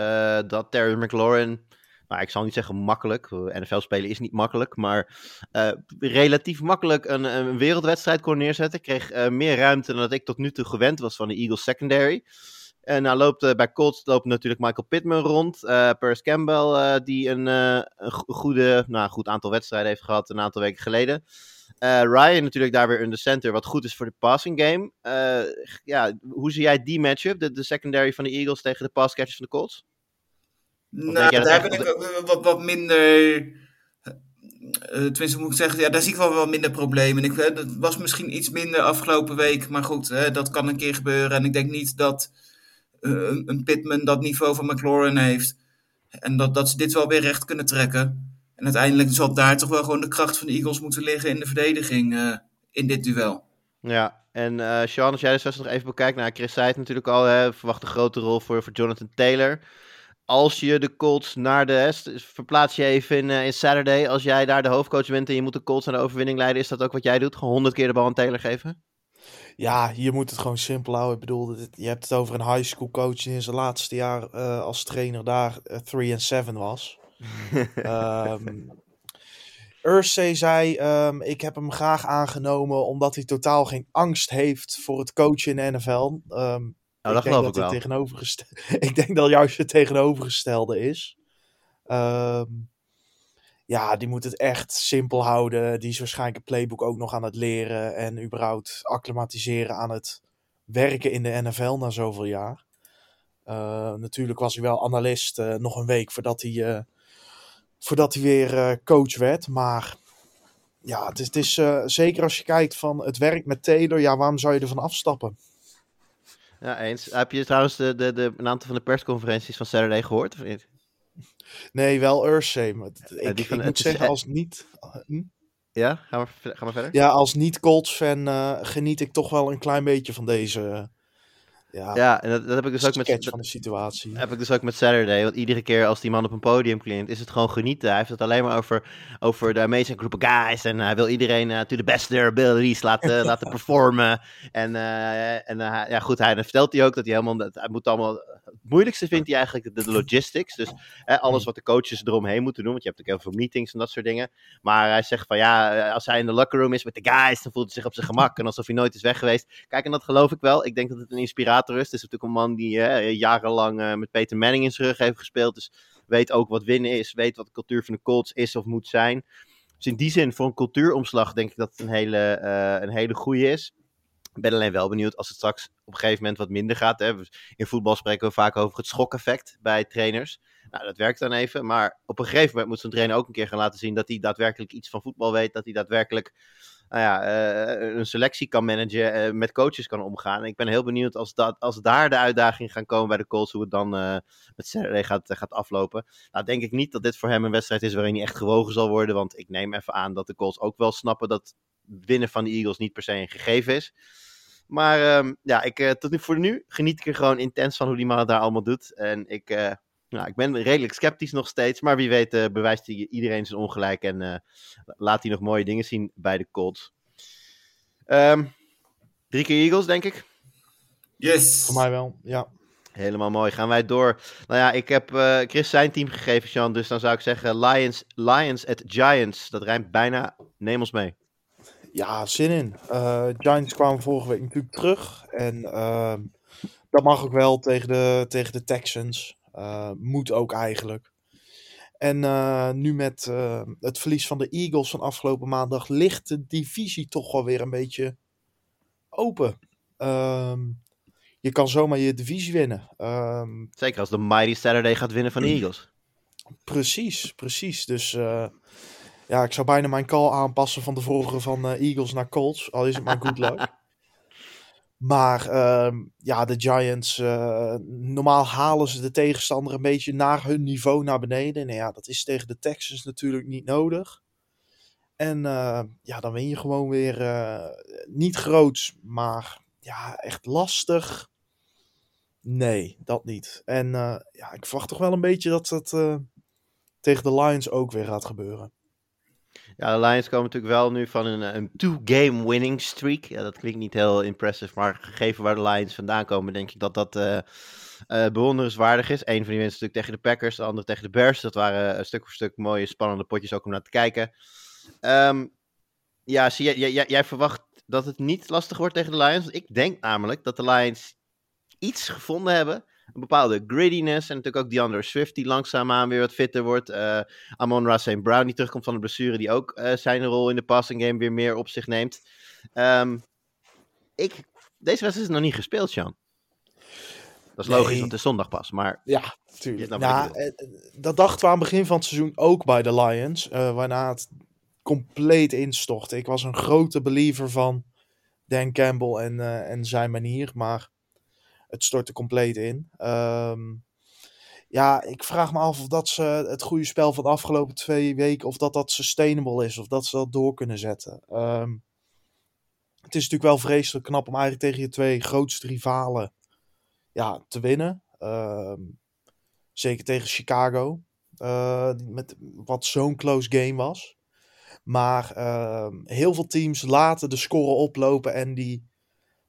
dat Terry McLaurin. Nou, ik zal niet zeggen makkelijk. NFL spelen is niet makkelijk. Maar eh, relatief makkelijk een, een wereldwedstrijd kon neerzetten. Kreeg eh, meer ruimte dan dat ik tot nu toe gewend was van de Eagles secondary. En nou loopt eh, bij Colts loopt natuurlijk Michael Pittman rond. eh Paris Campbell, eh, die een, eh, een go- goede, nou, goed aantal wedstrijden heeft gehad een aantal weken geleden. Eh, Ryan natuurlijk daar weer in de center, wat goed is voor de passing game. Eh, ja, hoe zie jij die matchup, de, de secondary van de Eagles tegen de pass catchers van de Colts? Nou, daar echt ben ik ook wat, wat minder. eh, tenminste, moet ik zeggen, ja, daar zie ik wel wat minder problemen. Ik, eh, dat was misschien iets minder afgelopen week, maar goed, hè, dat kan een keer gebeuren. En ik denk niet dat een, Pittman dat niveau van McLaurin heeft. En dat, dat ze dit wel weer recht kunnen trekken. En uiteindelijk zal daar toch wel gewoon de kracht van de Eagles moeten liggen in de verdediging in dit duel. Ja, en Sean, als jij de wedstrijd nog even bekijkt, nou, Chris zei het natuurlijk al, hè, verwacht een grote rol voor, voor Jonathan Taylor. Als je de Colts naar de, hè, st- verplaats je even in, eh, in Saturday, als jij daar de hoofdcoach bent en je moet de Colts naar de overwinning leiden, is dat ook wat jij doet? Gewoon honderd keer de bal aan Taylor geven? Ja, je moet het gewoon simpel houden. Ik bedoel, je hebt het over een high school coach die in zijn laatste jaar eh, als trainer daar 3 en 7 was. Ursay zei, ehm, ik heb hem graag aangenomen omdat hij totaal geen angst heeft voor het coachen in de NFL. Ehm, Nou, dat denk geloof ik dat wel. ik denk dat juist het tegenovergestelde is. Ehm, ja, die moet het echt simpel houden. Die is waarschijnlijk het playbook ook nog aan het leren. En überhaupt acclimatiseren aan het werken in de NFL na zoveel jaar. Eh, natuurlijk was hij wel analist eh, nog een week voordat hij, eh, voordat hij weer coach werd. Maar ja, het is, het is zeker als je kijkt van het werk met Taylor. Ja, waarom zou je ervan afstappen? Ja, eens. Heb je trouwens de, de, de, een aantal van de persconferenties van Saturday gehoord, of niet? Nee, wel Ja, ik, van- moet zeggen, als niet... hm? Ja, gaan we, gaan we verder? Ja, als niet-Colts-fan eh, geniet ik toch wel een klein beetje van deze ja, Ja, en dat, dat heb ik dus ook met, van de situatie. heb ik dus ook met Saturday. Want iedere keer als die man op een podium klinkt, is het gewoon genieten. Hij heeft het alleen maar over, over de amazing group of guys. En hij wil iedereen eh, to the best of their abilities laten, laten performen. En, eh, en eh, ja, goed, hij, dan vertelt hij ook dat hij helemaal, dat hij moet allemaal, moeilijkste vindt hij eigenlijk de, de logistics. Dus hè, alles wat de coaches eromheen moeten doen. Want je hebt ook heel veel meetings en dat soort dingen. Maar hij zegt van ja, eh, als hij in de locker room is met de guys, dan voelt hij zich op zijn gemak. En alsof hij nooit is weg geweest. Kijk, en dat geloof ik wel. Ik denk dat het een inspirator is. Het is natuurlijk een man die jarenlang eh, met Peter Manning in zijn rug heeft gespeeld. Dus weet ook wat winnen is. Weet wat de cultuur van de Colts is of moet zijn. Dus in die zin, voor een cultuuromslag, denk ik dat het een hele, eh, een hele goede is. Ik ben alleen wel benieuwd als het straks op een gegeven moment wat minder gaat. Hè. In voetbal spreken we vaak over het schokeffect bij trainers. Nou, dat werkt dan even. Maar op een gegeven moment moet zo'n trainer ook een keer gaan laten zien dat hij daadwerkelijk iets van voetbal weet. Dat hij daadwerkelijk nou ja, eh, een selectie kan managen, eh, met coaches kan omgaan. Ik ben heel benieuwd als, dat, als daar de uitdaging gaan komen bij de Colts, hoe het dan eh, met Saturday gaat, gaat aflopen. Nou, denk ik niet dat dit voor hem een wedstrijd is waarin hij echt gewogen zal worden, want ik neem even aan dat de Colts ook wel snappen dat winnen van de Eagles niet per se een gegeven is. Maar ehm, ja, ik, eh, tot nu, voor nu geniet ik er gewoon intens van hoe die man het daar allemaal doet. En ik, eh, nou, ik ben redelijk sceptisch nog steeds. Maar wie weet eh, bewijst hij iedereen zijn ongelijk. En eh, laat hij nog mooie dingen zien bij de Colts. Ehm, drie keer Eagles, denk ik. Yes. Voor mij wel, ja. Helemaal mooi. Gaan wij door. Nou ja, ik heb eh, Chris zijn team gegeven, Sean. Dus dan zou ik zeggen Lions, Lions at Giants. Dat rijmt bijna. Neem ons mee. Ja, zin in. Eh, Giants kwamen vorige week natuurlijk terug. En ehm, dat mag ook wel tegen de, tegen de Texans. Eh, moet ook eigenlijk. En eh, nu met het verlies van de Eagles van afgelopen maandag ligt de divisie toch wel weer een beetje open. Ehm, je kan zomaar je divisie winnen. Ehm, Zeker als de Mighty Saturday gaat winnen van de Eagles. Precies, precies. Dus ja, ik zou bijna mijn call aanpassen van de vorige van eh, Eagles naar Colts. Al is het maar good luck. Maar ehm, ja, de Giants, eh, normaal halen ze de tegenstander een beetje naar hun niveau naar beneden. En ja, dat is tegen de Texans natuurlijk niet nodig. En eh, ja, dan win je gewoon weer niet groots, maar ja, echt lastig. Nee, dat niet. En ja, ik verwacht toch wel een beetje dat het eh, tegen de Lions ook weer gaat gebeuren. Ja, de Lions komen natuurlijk wel nu van een, een two-game winning streak. Ja, dat klinkt niet heel impressive, maar gegeven waar de Lions vandaan komen, denk ik dat dat eh, bewonderenswaardig is. Eén van die mensen natuurlijk tegen de Packers, de andere tegen de Bears. Dat waren eh, stuk voor stuk mooie, spannende potjes ook om naar te kijken. Ehm, ja, zie jij, jij- jij verwacht dat het niet lastig wordt tegen de Lions? Want ik denk namelijk dat de Lions iets gevonden hebben. Een bepaalde grittiness. En natuurlijk ook DeAndre Swift die langzaamaan weer wat fitter wordt. Eh Amon Ra St. Brown die terugkomt van de blessure. Die ook eh, zijn rol in de passing game weer meer op zich neemt. Ehm, ik, deze wedstrijd is nog niet gespeeld, Sean. Dat is logisch, Nee. want het is zondag pas. Maar Ja, tuurlijk. Nou, Ja, ik eh, dat dachten we aan het begin van het seizoen ook bij de Lions. waarna het compleet instortte. Ik was een grote believer van Dan Campbell en, en zijn manier. Maar het stortte compleet in. Ehm, ja, ik vraag me af of dat ze het goede spel van de afgelopen twee weken... of dat dat sustainable is. Of dat ze dat door kunnen zetten. Ehm, het is natuurlijk wel vreselijk knap om eigenlijk tegen je twee grootste rivalen ja, te winnen. Ehm, zeker tegen Chicago. eh, met wat zo'n close game was. Maar heel veel teams laten de score oplopen en die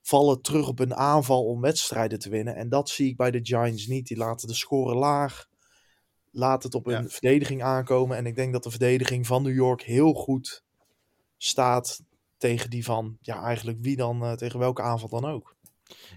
vallen terug op hun aanval om wedstrijden te winnen. En dat zie ik bij de Giants niet. Die laten de score laag. Laat het op Ja. verdediging aankomen. En ik denk dat de verdediging van New York heel goed staat tegen die van, ja, eigenlijk wie dan, eh, tegen welke aanval dan ook.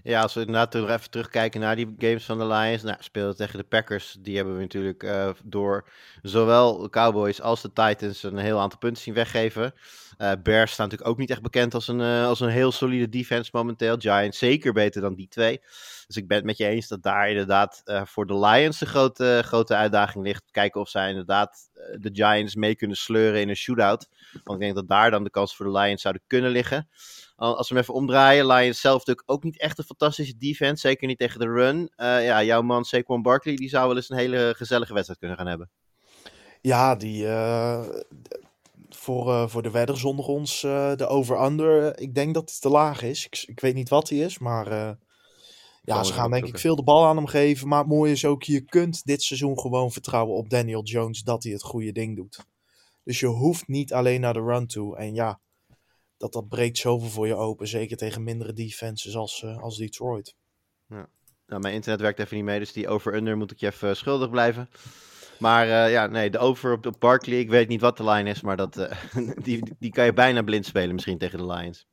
Ja, als we inderdaad nog even terugkijken naar die games van de Lions. Nou, speelden tegen de Packers. Die hebben we natuurlijk eh, door zowel de Cowboys als de Titans een heel aantal punten zien weggeven. Eh Bears staan natuurlijk ook niet echt bekend als een, eh, als een heel solide defense momenteel. Giants zeker beter dan die twee. Dus ik ben het met je eens dat daar inderdaad voor de Lions de grote, grote uitdaging ligt. Kijken of zij inderdaad de Giants mee kunnen sleuren in een shootout. Want ik denk dat daar dan de kans voor de Lions zouden kunnen liggen. Al- Als we hem even omdraaien, Lions zelf natuurlijk ook niet echt een fantastische defense. Zeker niet tegen de run. Eh, ja, jouw man Saquon Barkley, die zou wel eens een hele gezellige wedstrijd kunnen gaan hebben. Ja, die eh, voor, eh, voor de wedder zonder ons, de over-under, ik denk dat het te laag is. Ik, ik weet niet wat hij is, maar ja, ze gaan denk ik veel de bal aan hem geven. Maar het mooie is ook, je kunt dit seizoen gewoon vertrouwen op Daniel Jones dat hij het goede ding doet. Dus je hoeft niet alleen naar de run toe. En ja, dat, dat breekt zoveel voor je open. Zeker tegen mindere defenses als, eh, als Detroit. Nou, mijn internet werkt even niet mee, dus die over-under moet ik je even schuldig blijven. Maar eh, ja, nee, de over op, op Barkley, ik weet niet wat de line is, maar dat, eh, die, die kan je bijna blind spelen misschien tegen de Lions.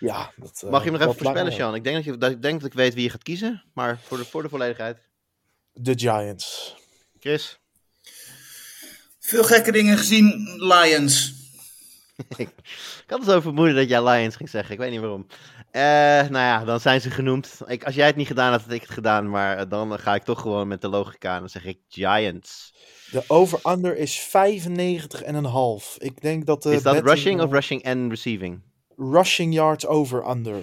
Ja, dat, eh, Mag je hem nog even voorspellen. Sean? Ik denk dat, je, dat, ik denk dat ik weet wie je gaat kiezen, maar voor de, voor de volledigheid. De Giants. Chris? Veel gekke dingen gezien, Lions. ik had het zo vermoeden dat jij Lions ging zeggen. Ik weet niet waarom. Eh, nou ja, dan zijn ze genoemd. Ik, als jij het niet gedaan had, had ik het gedaan. Maar eh, dan ga ik toch gewoon met de logica en dan zeg ik Giants. De over-under is 95,5. Ik denk dat de Is dat rushing of rushing en receiving? rushing yards over-under?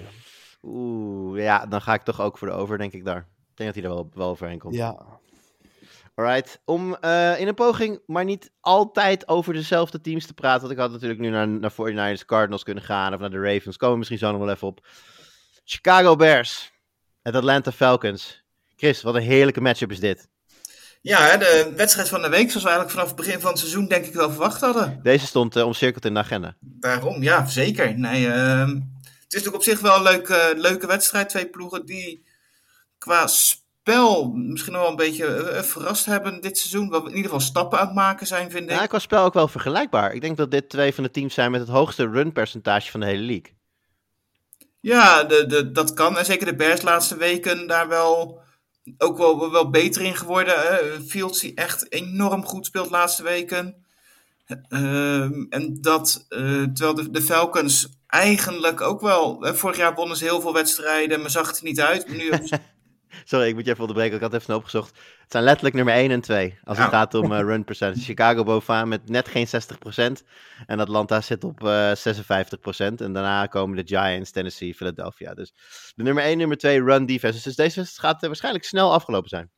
Oeh, ja, dan ga ik toch ook voor de over, denk ik daar. Ik denk dat hij er wel, wel overheen komt. Ja. Alright, om eh, in een poging, maar niet altijd over dezelfde teams te praten. Want ik had natuurlijk nu naar, naar 49ers Cardinals kunnen gaan of naar de Ravens. Komen we misschien zo nog wel even op. Chicago Bears, het Atlanta Falcons. Chris, wat een heerlijke matchup is dit. Ja, de wedstrijd van de week, zoals we eigenlijk vanaf het begin van het seizoen denk ik wel verwacht hadden. Deze stond eh, omcirkeld in de agenda. Daarom, ja, zeker. Nee, ehm, het is natuurlijk op zich wel een leuke, leuke wedstrijd. Twee ploegen die qua spel misschien wel een beetje eh, verrast hebben dit seizoen. Wel in ieder geval stappen aan het maken zijn, vind ik. Ja, qua spel ook wel vergelijkbaar. Ik denk dat dit twee van de teams zijn met het hoogste run-percentage van de hele league. Ja, de, de, dat kan. En zeker de Bears laatste weken daar wel ook wel, wel beter in geworden. Hè. Fields die echt enorm goed speelt laatste weken. Ehm, en dat, eh, terwijl de, de Falcons eigenlijk ook wel... Hè, vorig jaar wonnen ze heel veel wedstrijden, maar zag het er niet uit. Maar nu hebben ze- Sorry, ik moet je even onderbreken. Ik had even snel opgezocht. Het zijn letterlijk nummer 1 en 2. Als het gaat om eh, run percentage. Chicago bovenaan met net geen 60%. En Atlanta zit op eh 56%. En daarna komen de Giants, Tennessee, Philadelphia. Dus de nummer 1, nummer 2 run defense. Dus deze gaat eh, waarschijnlijk snel afgelopen zijn.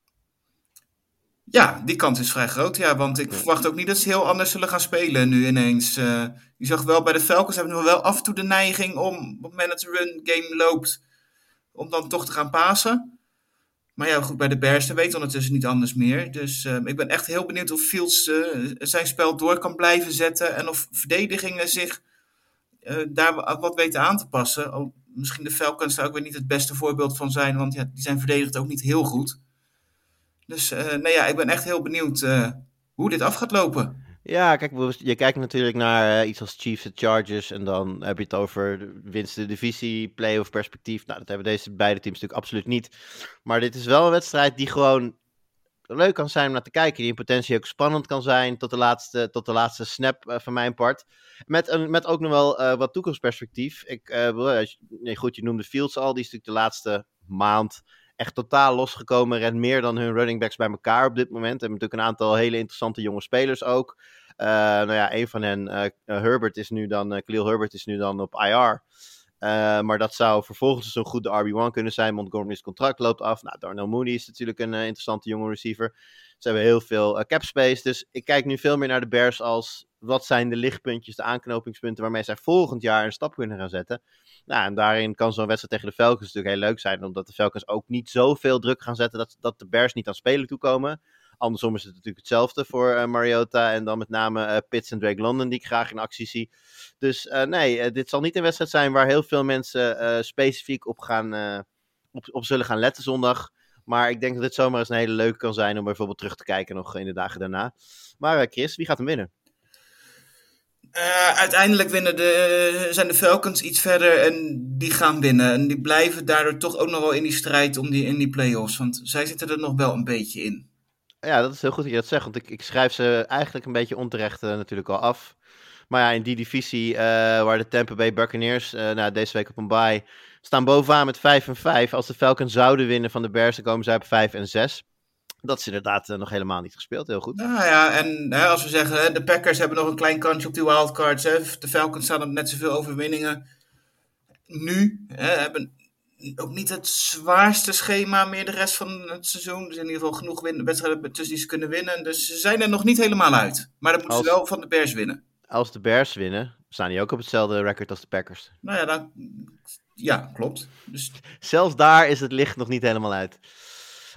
ja, die kans is vrij groot. Ja, want ik verwacht ook niet dat ze heel anders zullen gaan spelen nu ineens. Eh, je zag wel bij de Falcons hebben nog wel af en toe de neiging om, op het moment dat de run game loopt, om dan toch te gaan pasen. Maar ja, goed, bij de Bears dat weet ondertussen niet anders meer. Dus eh, ik ben echt heel benieuwd of Fields eh, zijn spel door kan blijven zetten. En of verdedigingen zich eh, daar wa- wat weten aan te passen. Al, misschien de Falcons daar ook weer niet het beste voorbeeld van zijn. Want ja, die zijn verdedigd ook niet heel goed. Dus eh nou ja, ik ben echt heel benieuwd hoe dit af gaat lopen. Ja, kijk, je kijkt natuurlijk naar eh, iets als Chiefs en Chargers. En dan heb je het over winst de divisie, playoff perspectief. Nou, dat hebben deze beide teams natuurlijk absoluut niet. Maar dit is wel een wedstrijd die gewoon leuk kan zijn om naar te kijken. Die in potentie ook spannend kan zijn tot de laatste, tot de laatste snap eh, van mijn part. Met, een, met ook nog wel eh, wat toekomstperspectief. Ik, nee, goed, je noemde Fields al. Die is natuurlijk de laatste maand echt totaal losgekomen. Rent meer dan hun running backs bij elkaar op dit moment. Hebben natuurlijk een aantal hele interessante jonge spelers ook. Eh, nou ja, een van hen, eh, Herbert is nu dan, eh Khalil Herbert is nu dan op IR. Maar dat zou vervolgens dus een goede RB1 kunnen zijn. Montgomery's contract loopt af. Nou, Darnell Mooney is natuurlijk een interessante jonge receiver. Ze hebben heel veel cap space. Dus ik kijk nu veel meer naar de Bears als wat zijn de lichtpuntjes, de aanknopingspunten waarmee zij volgend jaar een stap kunnen gaan zetten. Nou, en daarin kan zo'n wedstrijd tegen de Falcons natuurlijk heel leuk zijn. Omdat de Falcons ook niet zoveel druk gaan zetten dat, dat de Bears niet aan spelen toekomen. Andersom is het natuurlijk hetzelfde voor eh, Mariota. En dan met name eh, Pitts en Drake London, die ik graag in actie zie. Dus eh, nee, dit zal niet een wedstrijd zijn waar heel veel mensen specifiek op, gaan, op, op zullen gaan letten zondag. Maar ik denk dat dit zomaar eens een hele leuke kan zijn om bijvoorbeeld terug te kijken nog in de dagen daarna. Maar Chris, wie gaat hem winnen? Eh, uiteindelijk winnen de, zijn de Falcons iets verder en die gaan winnen. En die blijven daardoor toch ook nog wel in die strijd om die, in die playoffs. Want zij zitten er nog wel een beetje in. Ja, dat is heel goed dat je dat zegt. Want ik, ik schrijf ze eigenlijk een beetje onterecht eh, natuurlijk al af. Maar ja, in die divisie eh, waar de Tampa Bay Buccaneers nou, deze week op een bye staan bovenaan met 5 en 5. Als de Falcons zouden winnen van de Bears, dan komen zij op 5 en 6. Dat is inderdaad eh, nog helemaal niet gespeeld. Heel goed. Nou ja, en hè, als we zeggen, de Packers hebben nog een klein kansje op die wildcards. Hè. De Falcons staan op net zoveel overwinningen. Nu hè, hebben ook niet het zwaarste schema meer de rest van het seizoen. Er zijn in ieder geval genoeg wedstrijden tussen die ze kunnen winnen. Dus ze zijn er nog niet helemaal uit. Maar dan moeten ze wel van de Bears winnen. Als de Bears winnen, staan die ook op hetzelfde record als de Packers. Nou ja, dan, ja klopt. Dus Zelfs daar is het licht nog niet helemaal uit.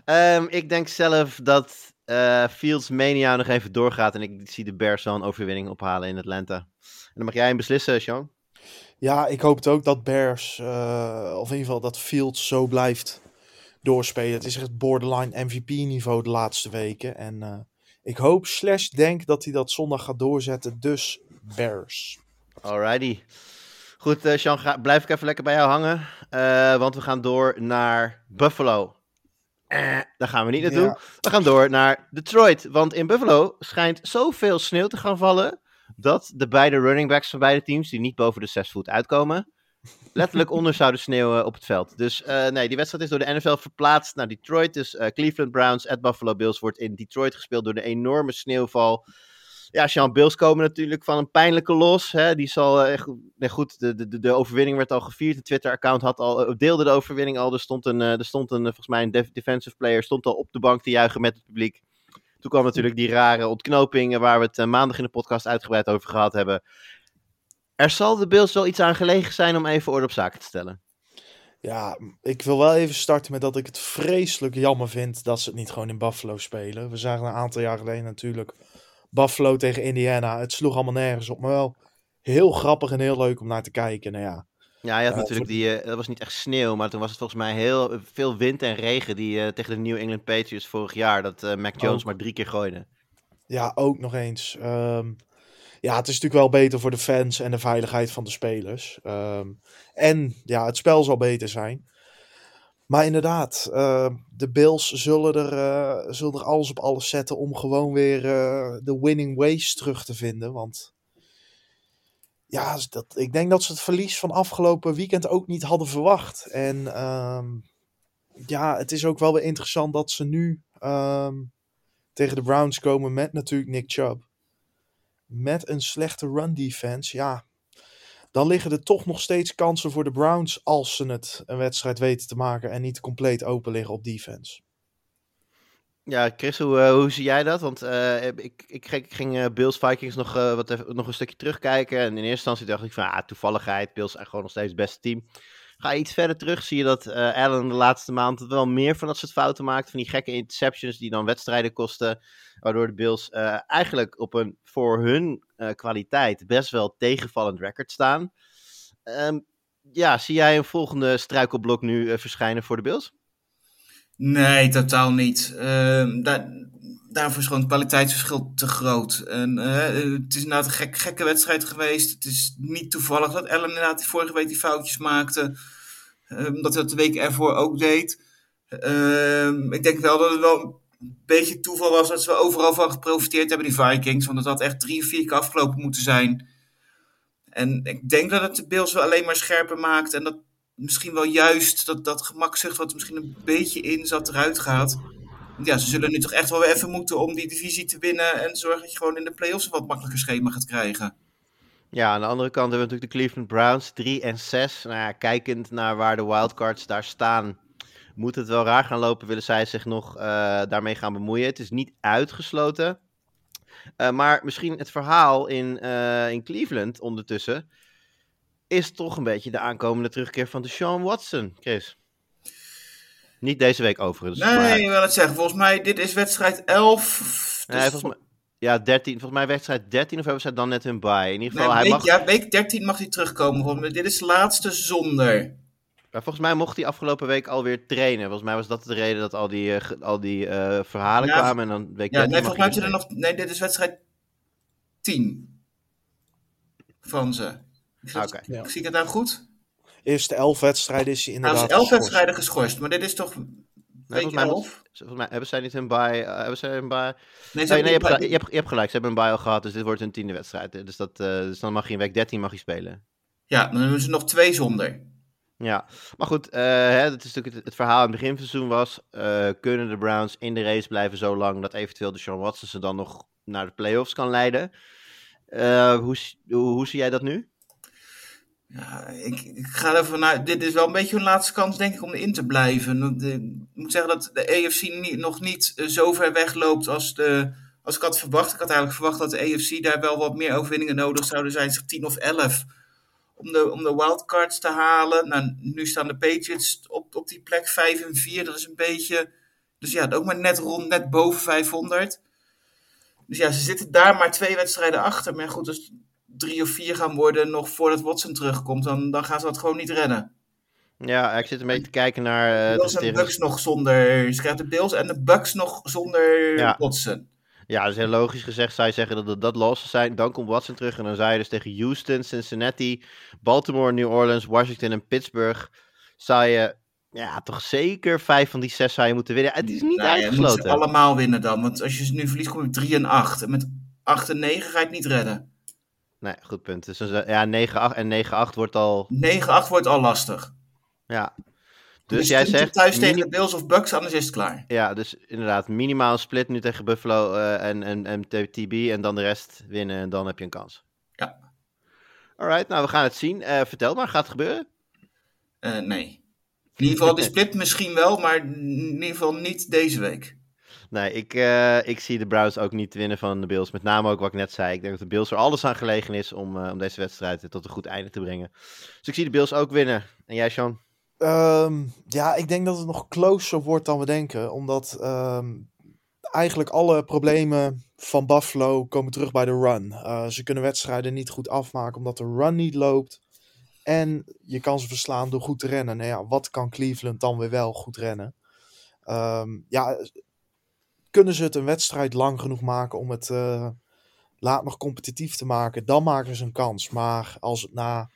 Ehm, ik denk zelf dat eh, Fields Mania nog even doorgaat. En ik zie de Bears wel een overwinning ophalen in Atlanta. En dan mag jij hem beslissen, Sean. Ja, ik hoop het ook dat Bears, eh, of in ieder geval dat Fields zo blijft doorspelen. Het is echt borderline MVP-niveau de laatste weken. En eh, ik hoop slash denk dat hij dat zondag gaat doorzetten. Dus Bears. Alrighty. Goed, Sean, ga, blijf ik even lekker bij jou hangen. want we gaan door naar Buffalo. Eh, daar gaan we niet naartoe. Ja. We gaan door naar Detroit. Want in Buffalo schijnt zoveel sneeuw te gaan vallen. dat de beide running backs van beide teams, die niet boven de 6 voet uitkomen. letterlijk onder zouden sneeuwen op het veld. Dus eh, nee, die wedstrijd is door de NFL verplaatst naar Detroit. Dus eh, Cleveland Browns at Buffalo Bills wordt in Detroit gespeeld door de enorme sneeuwval. Ja, Sean Bills komen natuurlijk van een pijnlijke los. Hè. Die zal eh, echt. Nee, goed, de, de, de overwinning werd al gevierd. De Twitter-account had al, deelde de overwinning al. Er stond een, er stond een volgens mij een defensive player stond al op de bank te juichen met het publiek. Toen kwam natuurlijk die rare ontknoping waar we het maandag in de podcast uitgebreid over gehad hebben. Er zal de Bills wel iets aan gelegen zijn om even orde op zaken te stellen. Ja, ik wil wel even starten met dat ik het vreselijk jammer vind dat ze het niet gewoon in Buffalo spelen. We zagen een aantal jaar geleden natuurlijk Buffalo tegen Indiana. Het sloeg allemaal nergens op, maar wel heel grappig en heel leuk om naar te kijken. Nou ja, ja, je had natuurlijk die, uh, dat was niet echt sneeuw, maar toen was het volgens mij heel veel wind en regen die uh, tegen de New England Patriots vorig jaar, dat Mac Jones maar drie keer gooide. Ja, ook nog eens. Um, ja, het is natuurlijk wel beter voor de fans en de veiligheid van de spelers. Um, en ja, het spel zal beter zijn. Maar inderdaad, uh, de Bills zullen er, uh, zullen er alles op alles zetten om gewoon weer uh, de winning ways terug te vinden. Want ja, dat, ik denk dat ze het verlies van afgelopen weekend ook niet hadden verwacht. En um, ja, het is ook wel weer interessant dat ze nu um, tegen de Browns komen met natuurlijk Nick Chubb met een slechte run defense, ja, dan liggen er toch nog steeds kansen voor de Browns als ze het een wedstrijd weten te maken en niet compleet open liggen op defense. Ja, Chris, hoe, hoe zie jij dat? Want uh, ik, ik, ik, ging uh, Bills Vikings nog, wat nog een stukje terugkijken. En in eerste instantie dacht ik van, ah, toevalligheid, Bills is gewoon nog steeds het beste team. Ga je iets verder terug, zie je dat Allen de laatste maand wel meer van dat soort fouten maakt. Van die gekke interceptions die dan wedstrijden kosten. Waardoor de Bills eigenlijk op een voor hun kwaliteit best wel tegenvallend record staan. Um, ja, zie jij een volgende struikelblok nu verschijnen voor de Bills? Nee, totaal niet. Uh, daar, daarvoor is gewoon het kwaliteitsverschil te groot. En, uh, het is inderdaad een gek, gekke wedstrijd geweest. Het is niet toevallig dat Ellen inderdaad vorige week die foutjes maakte. Uh, omdat hij dat de week ervoor ook deed. Ehm, ik denk wel dat het wel een beetje toeval was dat ze overal van geprofiteerd hebben, die Vikings. Want het had echt drie vier keer afgelopen moeten zijn. En ik denk dat het de Bills wel alleen maar scherper maakt. En dat misschien wel juist dat, dat gemakzucht wat er misschien een beetje in zat eruit gaat. Ja, ze zullen nu toch echt wel weer even moeten om die divisie te winnen en zorgen dat je gewoon in de playoffs een wat makkelijker schema gaat krijgen. Ja, aan de andere kant hebben we natuurlijk de Cleveland Browns 3 en 6. Nou ja, kijkend naar waar de wildcards daar staan, moet het wel raar gaan lopen. Willen zij zich nog uh, daarmee gaan bemoeien? Het is niet uitgesloten. Uh, maar misschien het verhaal in, uh, in Cleveland ondertussen is toch een beetje de aankomende terugkeer van de Sean Watson, Chris. Niet deze week overigens. Nee, maar... ik wil het zeggen. Volgens mij, dit is wedstrijd 11. Dus nee, volgens mij, ja, 13. Volgens mij wedstrijd 13 of hebben ze dan net hun bij. In ieder geval, nee, hij week, mag... Ja, week 13 mag hij terugkomen. Volgens mij. Dit is laatste zonder. Maar volgens mij mocht hij afgelopen week alweer trainen. Volgens mij was dat de reden dat al die, uh, al die uh, verhalen ja, kwamen. En dan week ja, nee, volgens mij je er nog... Nee, dit is wedstrijd 10 van ze. Oké. Okay. Ja. Zie ik het nou goed? Eerste elf wedstrijden is hij inderdaad Nou, is elf wedstrijden geschorst, maar dit is toch Nee, volgens, mij, elf? volgens mij hebben zij niet hun bye. Uh, hebben zij een bye? Nee, nee, nee je, hebt gelijk, je, hebt, je hebt gelijk. Ze hebben een bye al gehad, dus dit wordt hun tiende wedstrijd. Dus, dat, uh, dus dan mag je in week 13 mag je spelen. Ja, dan hebben ze nog twee zonder. Ja, maar goed, uh, hè, is natuurlijk het, verhaal in het begin van het seizoen was, uh, kunnen de Browns in de race blijven zo lang dat eventueel de Sean Watson ze dan nog naar de playoffs kan leiden. Uh, hoe, hoe, zie jij dat nu? Ja, ik, ik ga ervan uit. Dit is wel een beetje hun laatste kans, denk ik, om erin te blijven. Ik moet zeggen dat de AFC niet, nog niet zo ver wegloopt als, de, als ik had verwacht. Ik had eigenlijk verwacht dat de AFC daar wel wat meer overwinningen nodig zouden zijn, zeg 10 of 11. Om de, om de wildcards te halen. Nou, nu staan de Patriots op, op die plek 5 en 4. Dat is een beetje. Dus ja, ook maar net rond, net boven 500. Dus ja, ze zitten daar maar twee wedstrijden achter. Maar goed, als drie of vier gaan worden nog voordat Watson terugkomt, dan, dan gaan ze dat gewoon niet redden. Ja, ik zit een beetje te kijken naar... Uh, Bills en de Bucks nog zonder... Ze krijgen de Bills en de Bucks nog zonder ja. Watson. Ja, dat is heel logisch gezegd. Zou je zeggen dat dat los zijn. Dan komt Watson terug en dan zou je dus tegen Houston, Cincinnati, Baltimore, New Orleans, Washington en Pittsburgh... zou je ja, toch zeker vijf van die zes zou je moeten winnen. Het is niet nou, uitgesloten. Je moet allemaal winnen dan. Want als je ze nu verliest, kom je 3 en 8. En met 8 en 9 ga je het niet redden. Nee, goed punt. Dus ja, 9-8 en 9-8 wordt al... 9-8 wordt al lastig. Ja. Dus jij zegt... thuis tegen de Bills of Bucks, anders is het klaar. Ja, dus inderdaad, minimaal split nu tegen Buffalo eh, en, en, en TB en dan de rest winnen en dan heb je een kans. Ja. Alright, nou we gaan het zien. Eh, vertel maar, gaat het gebeuren? Eh, nee. In ieder geval, die split misschien wel, maar in ieder geval niet deze week. Nee, ik, ik zie de Browns ook niet winnen van de Bills. Met name ook wat ik net zei. Ik denk dat de Bills er alles aan gelegen is om, om deze wedstrijd tot een goed einde te brengen. Dus ik zie de Bills ook winnen. En jij, Sean? Ehm, ja, ik denk dat het nog closer wordt dan we denken. Omdat ehm, eigenlijk alle problemen van Buffalo komen terug bij de run. Eh, ze kunnen wedstrijden niet goed afmaken omdat de run niet loopt. En je kan ze verslaan door goed te rennen. Nou ja, wat kan Cleveland dan weer wel goed rennen? Ehm, ja, kunnen ze het een wedstrijd lang genoeg maken om het eh, laat nog competitief te maken, dan maken ze een kans. Maar als het na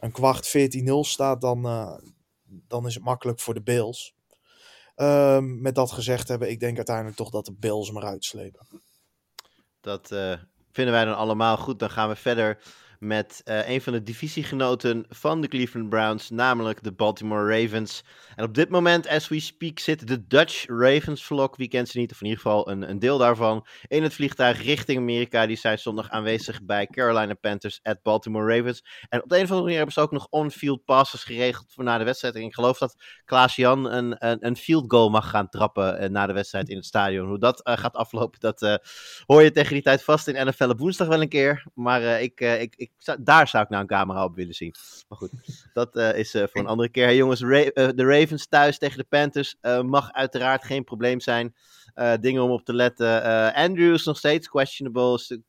een kwart 14-0 staat, dan, eh, dan is het makkelijk voor de Bills. Ehm, met dat gezegd hebben, ik denk uiteindelijk toch dat de Bills hem eruit slepen. Dat eh, vinden wij dan allemaal goed. Dan gaan we verder met eh, een van de divisiegenoten van de Cleveland Browns, namelijk de Baltimore Ravens. En op dit moment, as we speak, zit de Dutch Ravens vlog, wie kent ze niet, of in ieder geval een, een deel daarvan, in het vliegtuig richting Amerika. Die zijn zondag aanwezig bij Carolina Panthers at Baltimore Ravens. En op de een of andere manier hebben ze ook nog on-field passes geregeld voor na de wedstrijd. En ik geloof dat Klaas-Jan een, een, een field goal mag gaan trappen eh, na de wedstrijd in het stadion. Hoe dat eh, gaat aflopen, dat hoor je tegen die tijd vast in NFL op woensdag wel een keer. Maar ik, ik, ik, daar zou ik nou een camera op willen zien. Maar goed, dat eh, is eh, voor een andere keer. Jongens, eh, de Ravens thuis tegen de Panthers mag uiteraard geen probleem zijn. Dingen om op te letten. Andrews nog steeds questionable.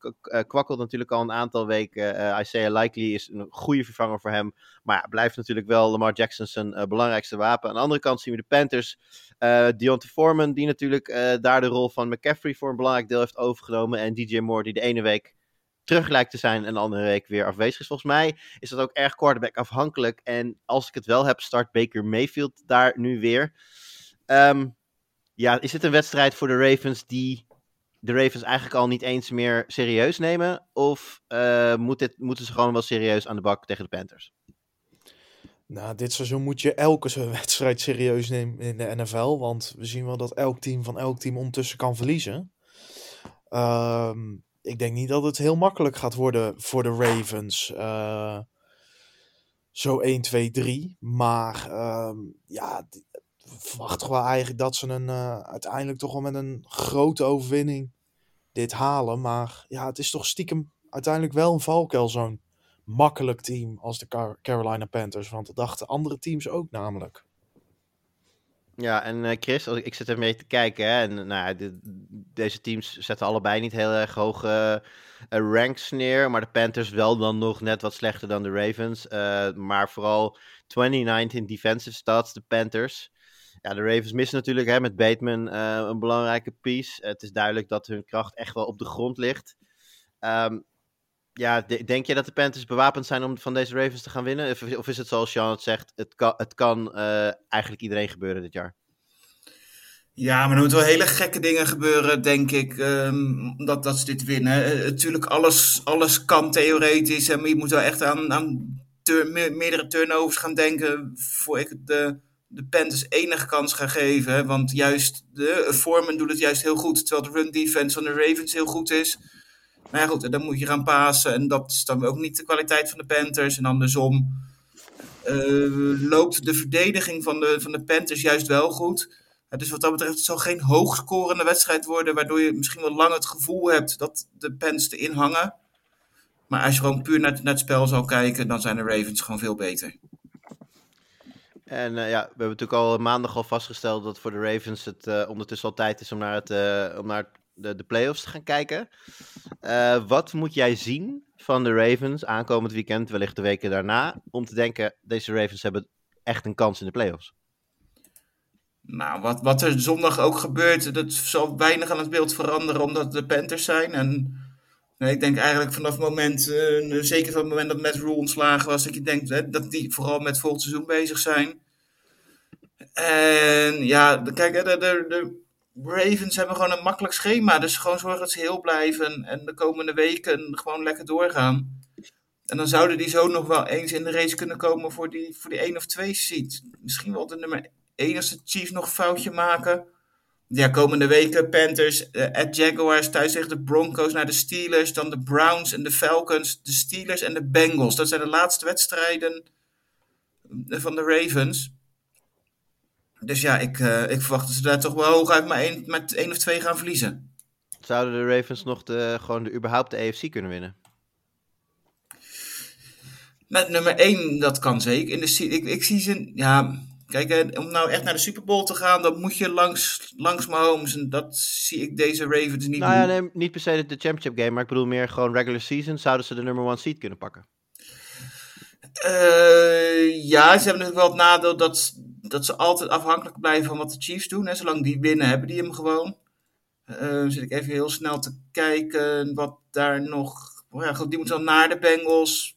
Kwakkelt natuurlijk al een aantal weken. Isaiah Likely is een goede vervanger voor hem. Maar ja, blijft natuurlijk wel Lamar Jackson zijn belangrijkste wapen. Aan de andere kant zien we de Panthers. eh Deontay Foreman, die natuurlijk daar de rol van McCaffrey voor een belangrijk deel heeft overgenomen. En DJ Moore, die de ene week terug lijkt te zijn en de andere week weer afwezig is. Volgens mij is dat ook erg quarterback afhankelijk. En als ik het wel heb, start Baker Mayfield daar nu weer. Ehm, ja, is het een wedstrijd voor de Ravens die de Ravens eigenlijk al niet eens meer serieus nemen? Of eh, moet dit, moeten ze gewoon wel serieus aan de bak tegen de Panthers? Nou, dit seizoen moet je elke wedstrijd serieus nemen in de NFL. Want we zien wel dat elk team van elk team ondertussen kan verliezen. Ehm, ik denk niet dat het heel makkelijk gaat worden voor de Ravens. Eh, zo 1, 2, 3. Maar ehm, ja, d- verwacht toch wel eigenlijk dat ze een, eh, uiteindelijk toch wel met een grote overwinning dit halen. Maar ja, het is toch stiekem uiteindelijk wel een valkuil zo'n makkelijk team als de Car- Carolina Panthers. Want dat dachten andere teams ook namelijk. Ja, en eh, Chris, als ik, ik zit er mee te kijken. Hè, en nou, deze teams zetten allebei niet heel erg hoge eh, ranks neer. Maar de Panthers wel dan nog net wat slechter dan de Ravens. eh, maar vooral 2019 defensive stats, de Panthers. Ja, de Ravens missen natuurlijk hè, met Bateman een belangrijke piece. het is duidelijk dat hun kracht echt wel op de grond ligt. Ehm, ja, de- denk je dat de Panthers bewapend zijn om van deze Ravens te gaan winnen? Of, is het zoals Sean het zegt, het kan, het kan eh, eigenlijk iedereen gebeuren dit jaar? Ja, maar er moeten wel hele gekke dingen gebeuren, denk ik, ehm, dat, dat ze dit winnen. Eh, natuurlijk, alles, alles kan theoretisch. En je moet wel echt aan, aan meerdere turnovers gaan denken voor ik de, de Panthers enige kans ga geven. Want juist de Foreman doet het juist heel goed, terwijl de run defense van de Ravens heel goed is. Maar ja, goed, dan moet je gaan pasen. En dat is dan ook niet de kwaliteit van de Panthers. En andersom eh, loopt de verdediging van de, van de Panthers juist wel goed. Dus wat dat betreft, het zal geen hoogscorende wedstrijd worden, waardoor je misschien wel lang het gevoel hebt dat de Pens erin hangen. Maar als je gewoon puur naar, het- het spel zal kijken, dan zijn de Ravens gewoon veel beter. En eh, ja, we hebben natuurlijk al maandag al vastgesteld dat voor de Ravens het eh, ondertussen al tijd is om naar, het, eh, om naar de, de playoffs te gaan kijken. Eh, wat moet jij zien van de Ravens aankomend weekend, wellicht de weken daarna, om te denken, deze Ravens hebben echt een kans in de playoffs? Nou, wat, wat er zondag ook gebeurt, dat zal weinig aan het beeld veranderen, omdat de Panthers zijn. En nee, ik denk eigenlijk vanaf het moment, eh, zeker van het moment dat Matt Rule ontslagen was, dat je denkt hè, dat die vooral met volgend seizoen bezig zijn. En ja, kijk, de, de, de, Ravens hebben gewoon een makkelijk schema. Dus gewoon zorgen dat ze heel blijven. En de komende weken gewoon lekker doorgaan. En dan zouden die zo nog wel eens in de race kunnen komen voor die, voor die 1 of 2 seat. Misschien wel de nummer 1 als de Chiefs nog een foutje maken. Ja, komende weken Panthers, uh, at Jaguars, thuis tegen de Broncos, naar de Steelers, dan de Browns en de Falcons, de Steelers en de Bengals. Dat zijn de laatste wedstrijden van de Ravens. Dus ja, ik, uh, ik verwacht dat ze daar toch wel hooguit maar één, met één of twee gaan verliezen. Zouden de Ravens nog de, gewoon de, überhaupt de AFC kunnen winnen? Met nummer 1, dat kan zeker. In de, ik, ik zie ze, ja, kijk, om nou echt naar de Super Bowl te gaan, dan moet je langs, langs Mahomes. En dat zie ik deze Ravens niet nou. Ja, nee, niet per se de championship game, maar ik bedoel meer gewoon regular season. Zouden ze de nummer 1 seed kunnen pakken? Uh, ja, ze hebben natuurlijk wel het nadeel dat, dat ze altijd afhankelijk blijven van wat de Chiefs doen. Hè. Zolang die winnen, hebben die hem gewoon. Uh, zit ik even heel snel te kijken wat daar nog... Oh ja, goed, die moeten dan naar de Bengals.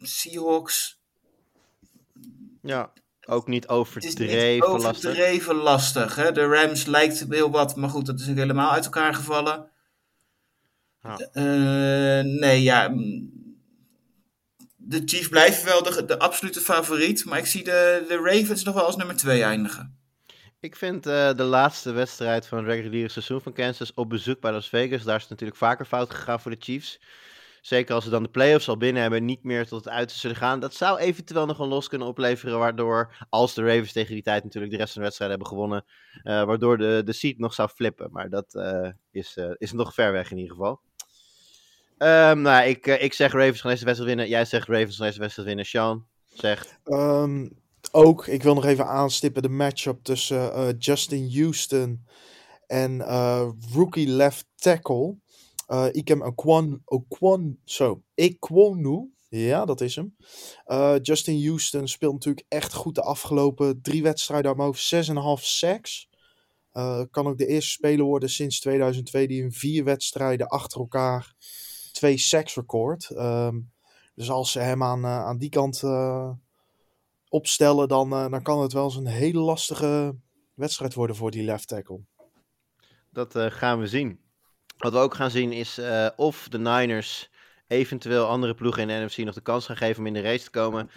Seahawks. Ja, ook niet overdreven, niet overdreven lastig. lastig hè? De Rams lijkt heel wat, maar goed, dat is ook helemaal uit elkaar gevallen. Uh, nee, ja. De Chiefs blijven wel de, absolute favoriet, maar ik zie de, de Ravens nog wel als nummer 2 eindigen. Ik vind uh, de laatste wedstrijd van het reguliere seizoen van Kansas op bezoek bij Las Vegas. Daar is natuurlijk vaker fout gegaan voor de Chiefs. Zeker als ze dan de playoffs al binnen hebben, niet meer tot het uiterste zullen gaan. Dat zou eventueel nog een los kunnen opleveren. Waardoor, als de Ravens tegen die tijd natuurlijk de rest van de wedstrijd hebben gewonnen. Uh, waardoor de, de seat nog zou flippen. Maar dat uh, is, is nog ver weg in ieder geval. Um, nou, ik, ik zeg Ravens gaan deze wedstrijd winnen. Jij zegt Ravens gaan deze wedstrijd winnen. Sean zegt. Um, ook, ik wil nog even aanstippen de matchup tussen Justin Houston en rookie left tackle. Uh, Ikem Okwon, Okwon, zo, Ekwonu, ja, dat is hem. Justin Houston speelt natuurlijk echt goed de afgelopen drie wedstrijden aan mijn hoofd, 6,5 sacks. Kan ook de eerste speler worden sinds 2002 die in vier wedstrijden achter elkaar twee sacks record. Um, dus als ze hem aan, uh, aan die kant uh, opstellen, dan, dan kan het wel eens een hele lastige wedstrijd worden voor die left tackle. Dat gaan we zien. Wat we ook gaan zien is of de Niners eventueel andere ploegen in de NFC nog de kans gaan geven om in de race te komen.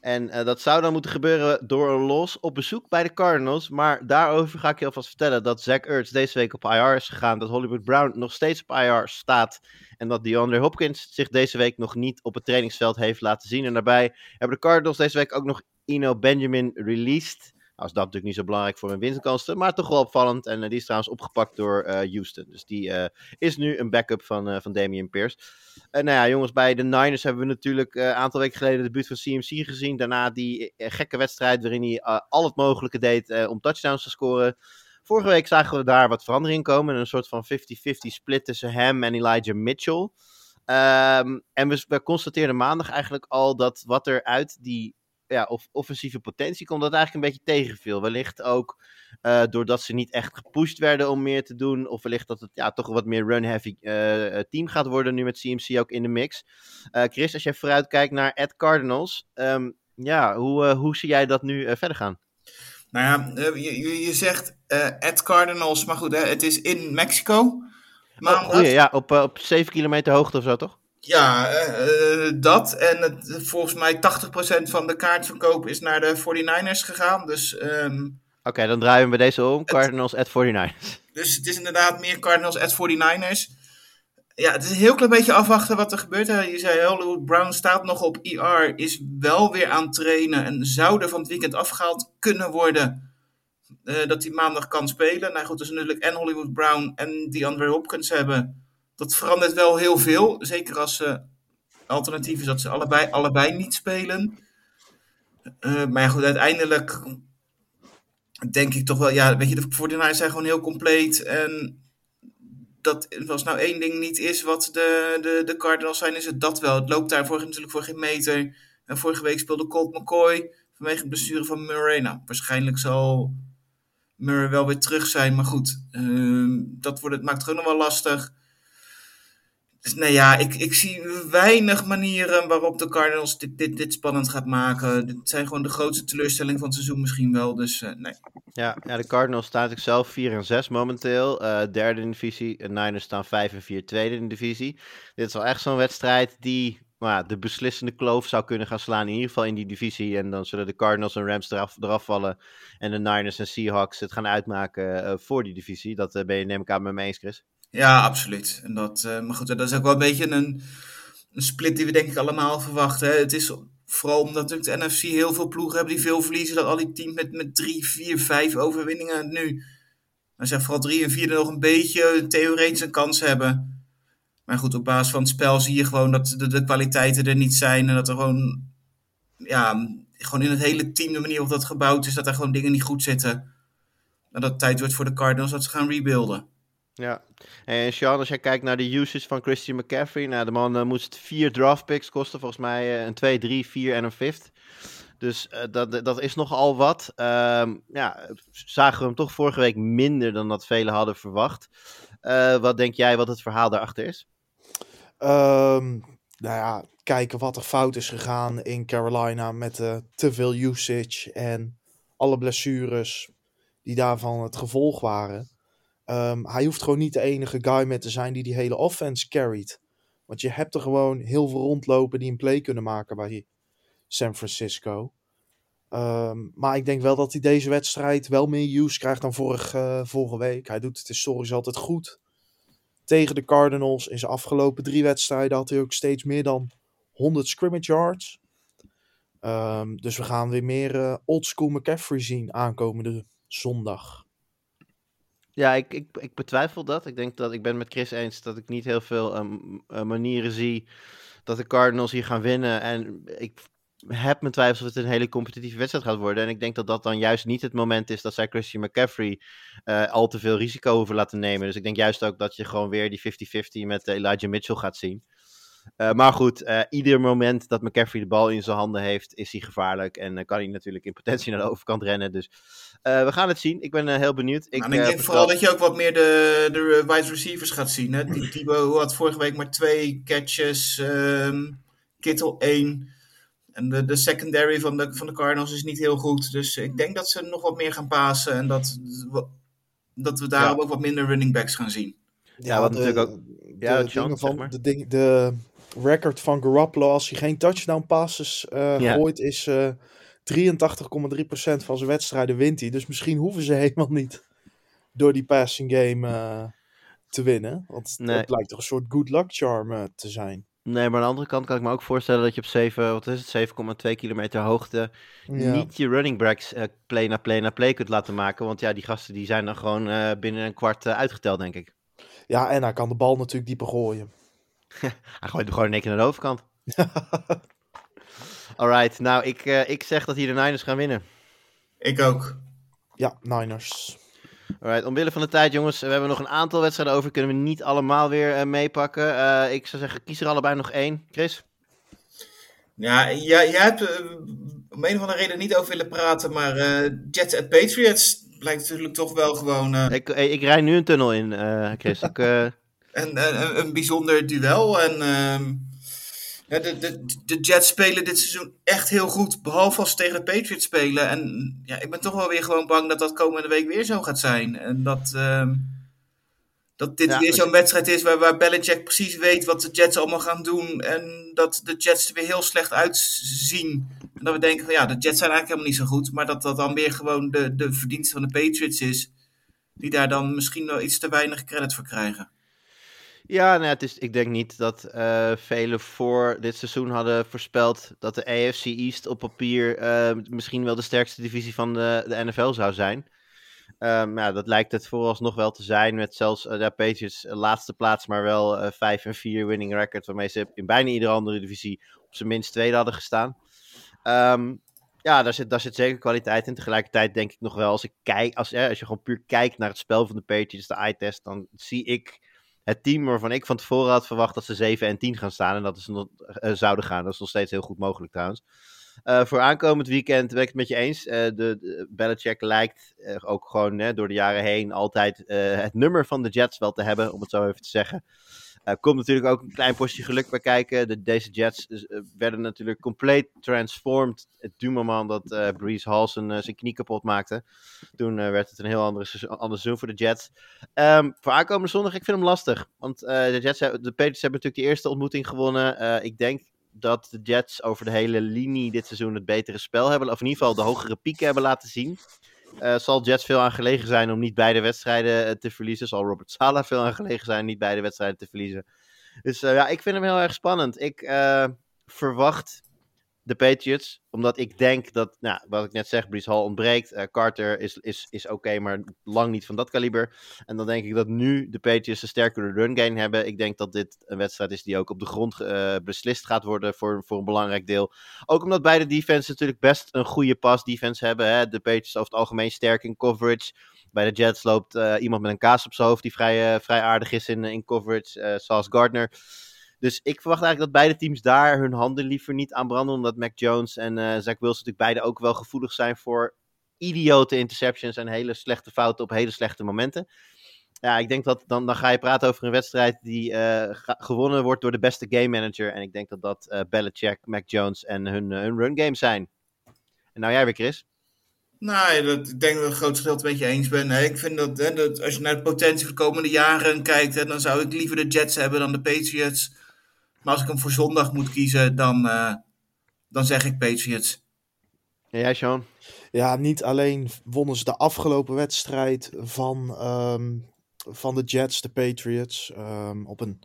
En uh, dat zou dan moeten gebeuren door een los op bezoek bij de Cardinals. Maar daarover ga ik je alvast vertellen dat Zach Ertz deze week op IR is gegaan. Dat Hollywood Brown nog steeds op IR staat. En dat DeAndre Hopkins zich deze week nog niet op het trainingsveld heeft laten zien. En daarbij hebben de Cardinals deze week ook nog Eno Benjamin released. Nou is dat natuurlijk niet zo belangrijk voor hun winstkansen, maar toch wel opvallend. En uh, die is trouwens opgepakt door uh, Houston. Dus die uh, is nu een backup van, van Damian Pierce. nou ja, jongens, bij de Niners hebben we natuurlijk een aantal weken geleden de buurt van CMC gezien. Daarna die gekke wedstrijd waarin hij al het mogelijke deed om touchdowns te scoren. Vorige week zagen we daar wat verandering komen. Een soort van 50-50 split tussen hem en Elijah Mitchell. Um, en we, we constateerden maandag eigenlijk al dat wat er uit die ja, of offensieve potentie komt dat eigenlijk een beetje tegenviel. Wellicht ook uh, doordat ze niet echt gepusht werden om meer te doen. Of wellicht dat het ja, toch een wat meer run-heavy uh, team gaat worden nu met CMC ook in de mix. Uh, Chris, als jij vooruit kijkt naar Ed Cardinals. Um, ja, hoe, hoe zie jij dat nu verder gaan? Nou ja, je, je zegt Ed Cardinals, maar goed, hè, het is in Mexico. Maar oh, goeie, ja, op, op 7 kilometer hoogte of zo, toch? Ja, uh, dat. En het, volgens mij 80% van de kaartverkoop is naar de 49ers gegaan. Dus, um, Oké, okay, dan draaien we bij deze om. Cardinals at 49ers. Dus het is inderdaad meer Cardinals at 49ers. Ja, het is een heel klein beetje afwachten wat er gebeurt. Je zei Hollywood Brown staat nog op IR, is wel weer aan het trainen en zou er van het weekend afgehaald kunnen worden. Uh, dat hij maandag kan spelen. Nou goed, dus natuurlijk en Hollywood Brown en die Andre Hopkins hebben dat verandert wel heel veel. Zeker als ze alternatief is dat ze allebei, allebei niet spelen. Uh, maar ja, goed, uiteindelijk denk ik toch wel, ja, weet je, de 49 zijn gewoon heel compleet. En dat als nou één ding niet is wat de, de, de Cardinals zijn, is het dat wel. Het loopt daarvoor natuurlijk voor geen meter. En vorige week speelde Colt McCoy vanwege het besturen van Murray. Nou, waarschijnlijk zal Murray wel weer terug zijn. Maar goed, uh, dat wordt, het maakt gewoon nog wel lastig. Dus nee, ja, ik, ik zie weinig manieren waarop de Cardinals dit, dit, dit spannend gaat maken. Dit zijn gewoon de grootste teleurstelling van het seizoen misschien wel. Dus uh, nee. Ja, ja, de Cardinals staan zichzelf 4 en 6 momenteel. Uh, derde in de divisie. De Niners staan 5 en 4, tweede in de divisie. Dit is wel echt zo'n wedstrijd die nou, de beslissende kloof zou kunnen gaan slaan. In ieder geval in die divisie. En dan zullen de Cardinals en Rams eraf, eraf vallen. En de Niners en Seahawks het gaan uitmaken uh, voor die divisie. Dat ben je neem ik aan met me eens, Chris. Ja, absoluut. En dat, uh, maar goed, dat is ook wel een beetje een, een split die we denk ik allemaal verwachten. Het is vooral omdat de NFC heel veel ploegen hebben die veel verliezen. Dat al die teams met, met drie, vier, vijf overwinningen nu. Dan zeg vooral drie en vier nog een beetje theoretisch een kans hebben. Maar goed, op basis van het spel zie je gewoon dat de, de kwaliteiten er niet zijn. En dat er gewoon, ja, gewoon in het hele team, de manier waarop dat gebouwd is, dat er gewoon dingen niet goed zitten. En dat het tijd wordt voor de Cardinals dat ze gaan rebuilden. Ja, en Sean, als jij kijkt naar de usage van Christian McCaffrey, nou, de man uh, moest vier draft picks kosten, volgens mij uh, een 2, 3, 4 en een fifth. Dus uh, dat, dat is nogal wat. Um, ja, zagen we hem toch vorige week minder dan dat velen hadden verwacht. wat denk jij wat het verhaal daarachter is? Um, nou ja, kijken wat er fout is gegaan in Carolina met te veel usage en alle blessures die daarvan het gevolg waren. Um, hij hoeft gewoon niet de enige guy met te zijn die die hele offense carried. Want je hebt er gewoon heel veel rondlopen die een play kunnen maken bij San Francisco. Um, maar ik denk wel dat hij deze wedstrijd wel meer use krijgt dan uh, vorige week. Hij doet het historisch altijd goed. Tegen de Cardinals in zijn afgelopen drie wedstrijden had hij ook steeds meer dan 100 scrimmage yards. Um, dus we gaan weer meer uh, oldschool McCaffrey zien aankomende zondag. Ja, ik, ik, ik betwijfel dat. Ik denk dat ik ben met Chris eens dat ik niet heel veel um, uh, manieren zie dat de Cardinals hier gaan winnen. En ik heb mijn twijfels of het een hele competitieve wedstrijd gaat worden. En ik denk dat dat dan juist niet het moment is dat zij Christian McCaffrey uh, al te veel risico hoeven laten nemen. Dus ik denk juist ook dat je gewoon weer die 50-50 met Elijah Mitchell gaat zien. Uh, maar goed, uh, ieder moment dat McCaffrey de bal in zijn handen heeft, is hij gevaarlijk. En uh, kan hij natuurlijk in potentie naar de overkant rennen. Dus we gaan het zien. Ik ben heel benieuwd. Ik, nou, ik denk vooral dat je ook wat meer de, de wide receivers gaat zien. Hè? Die Thibaut had vorige week maar twee catches. Um, Kittel één. En de, de secondary van de, van de Cardinals is niet heel goed. Dus ik denk dat ze nog wat meer gaan pasen. En dat, dat we daarom ja. ook wat minder running backs gaan zien. Ja, ja wat de, natuurlijk ook. Ja, de, dingen van, zeg maar. de, ding, de record van Garoppolo als hij geen touchdown passes uh, ja. gooit is uh, 83,3% van zijn wedstrijden wint hij. Dus misschien hoeven ze helemaal niet door die passing game uh, te winnen. Want nee. het lijkt toch een soort good luck charm te zijn. Nee, maar aan de andere kant kan ik me ook voorstellen dat je op 7, wat is het, 7,2 kilometer hoogte ja. niet je running backs play na play na play kunt laten maken. Want ja, die gasten die zijn dan gewoon binnen een kwart uitgeteld, denk ik. Ja, en hij kan de bal natuurlijk dieper gooien. hij gooit hem gewoon in één keer naar de overkant. Alright, nou ik, ik zeg dat hier de Niners gaan winnen. Ik ook. Ja, Niners. Alright, omwille van de tijd, jongens, we hebben nog een aantal wedstrijden over. Kunnen we niet allemaal weer uh, meepakken. Uh, ik zou zeggen, kies er allebei nog één. Chris? Ja, jij, jij hebt uh, om een of andere reden niet over willen praten, maar Jets at Patriots blijkt natuurlijk toch wel gewoon. Ik, ik rij nu een tunnel in, Chris. ik, een, een, een, bijzonder duel. En. ehm de, de, de Jets spelen dit seizoen echt heel goed. Behalve als ze tegen de Patriots spelen. En ja, ik ben toch wel weer gewoon bang dat dat komende week weer zo gaat zijn. En dat, uh, dat dit ja, weer zo'n wedstrijd is waar, waar Belichick precies weet wat de Jets allemaal gaan doen. En dat de Jets er weer heel slecht uitzien. En dat we denken van ja, de Jets zijn eigenlijk helemaal niet zo goed. Maar dat dat dan weer gewoon de, de verdienste van de Patriots is. Die daar dan misschien wel iets te weinig credit voor krijgen. Ja, nou, het is, ik denk niet dat uh, velen voor dit seizoen hadden voorspeld dat de AFC East op papier uh, misschien wel de sterkste divisie van de, de NFL zou zijn. Um, ja, dat lijkt het vooralsnog wel te zijn, met zelfs uh, de Patriots laatste plaats, maar wel 5 en 4 winning record, waarmee ze in bijna iedere andere divisie op zijn minst tweede hadden gestaan. Um, ja, daar zit, daar zit zeker kwaliteit in. Tegelijkertijd denk ik nog wel, als ik kijk, als, als je gewoon puur kijkt naar het spel van de Patriots, de eye-test, dan zie ik het team waarvan ik van tevoren had verwacht dat ze 7 en 10 gaan staan. En dat ze nog, uh, zouden gaan. Dat is nog steeds heel goed mogelijk trouwens. Uh, voor aankomend weekend ben ik het met je eens. Uh, de, de Belichick lijkt ook gewoon door de jaren heen altijd het nummer van de Jets wel te hebben, om het zo even te zeggen. Uh, komt natuurlijk ook een klein postje geluk bij kijken. De, deze Jets uh, werden natuurlijk compleet transformed. Het moment dat uh, Breeze Hall zijn, knie kapot maakte. Toen werd het een heel andere seizoen, ander seizoen voor de Jets. Um, voor aankomende zondag, ik vind hem lastig. Want de, Jets, de hebben natuurlijk die eerste ontmoeting gewonnen. ik denk dat de Jets over de hele linie dit seizoen het betere spel hebben. Of in ieder geval de hogere pieken hebben laten zien. Uh, zal Jets veel aan gelegen zijn om niet beide wedstrijden uh, te verliezen. Zal Robert Sala veel aan gelegen zijn om niet beide wedstrijden te verliezen. Dus uh, ja, ik vind hem heel erg spannend. Ik verwacht de Patriots. Omdat ik denk dat, nou, wat ik net zeg, Brees Hall ontbreekt. Uh, Carter is, is, is oké, maar lang niet van dat kaliber. En dan denk ik dat nu de Patriots een sterkere run game hebben. Ik denk dat dit een wedstrijd is die ook op de grond uh, beslist gaat worden voor, voor een belangrijk deel. Ook omdat beide defenses natuurlijk best een goede pass defense hebben. Hè? De Patriots over het algemeen sterk in coverage. Bij de Jets loopt uh, iemand met een kaas op zijn hoofd die vrij, vrij aardig is in, in coverage. zoals Gardner. Dus ik verwacht eigenlijk dat beide teams daar hun handen liever niet aan branden. Omdat Mac Jones en uh, Zach Wilson natuurlijk beide ook wel gevoelig zijn voor idiote interceptions en hele slechte fouten op hele slechte momenten. Ja, ik denk dat dan, dan ga je praten over een wedstrijd die uh, gewonnen wordt door de beste game manager. En ik denk dat dat uh, Belichick, Mac Jones en hun, hun run game zijn. En nou jij weer, Chris? Nou, dat, ik denk dat ik het grootste gedeelte een beetje eens ben. Ik vind dat, hè, dat, als je naar de potentie voor de komende jaren kijkt, hè, dan zou ik liever de Jets hebben dan de Patriots. Maar als ik hem voor zondag moet kiezen, dan, uh, dan zeg ik Patriots. En jij, Sean? Ja, niet alleen wonnen ze de afgelopen wedstrijd van, um, van de Jets, de Patriots, um, op een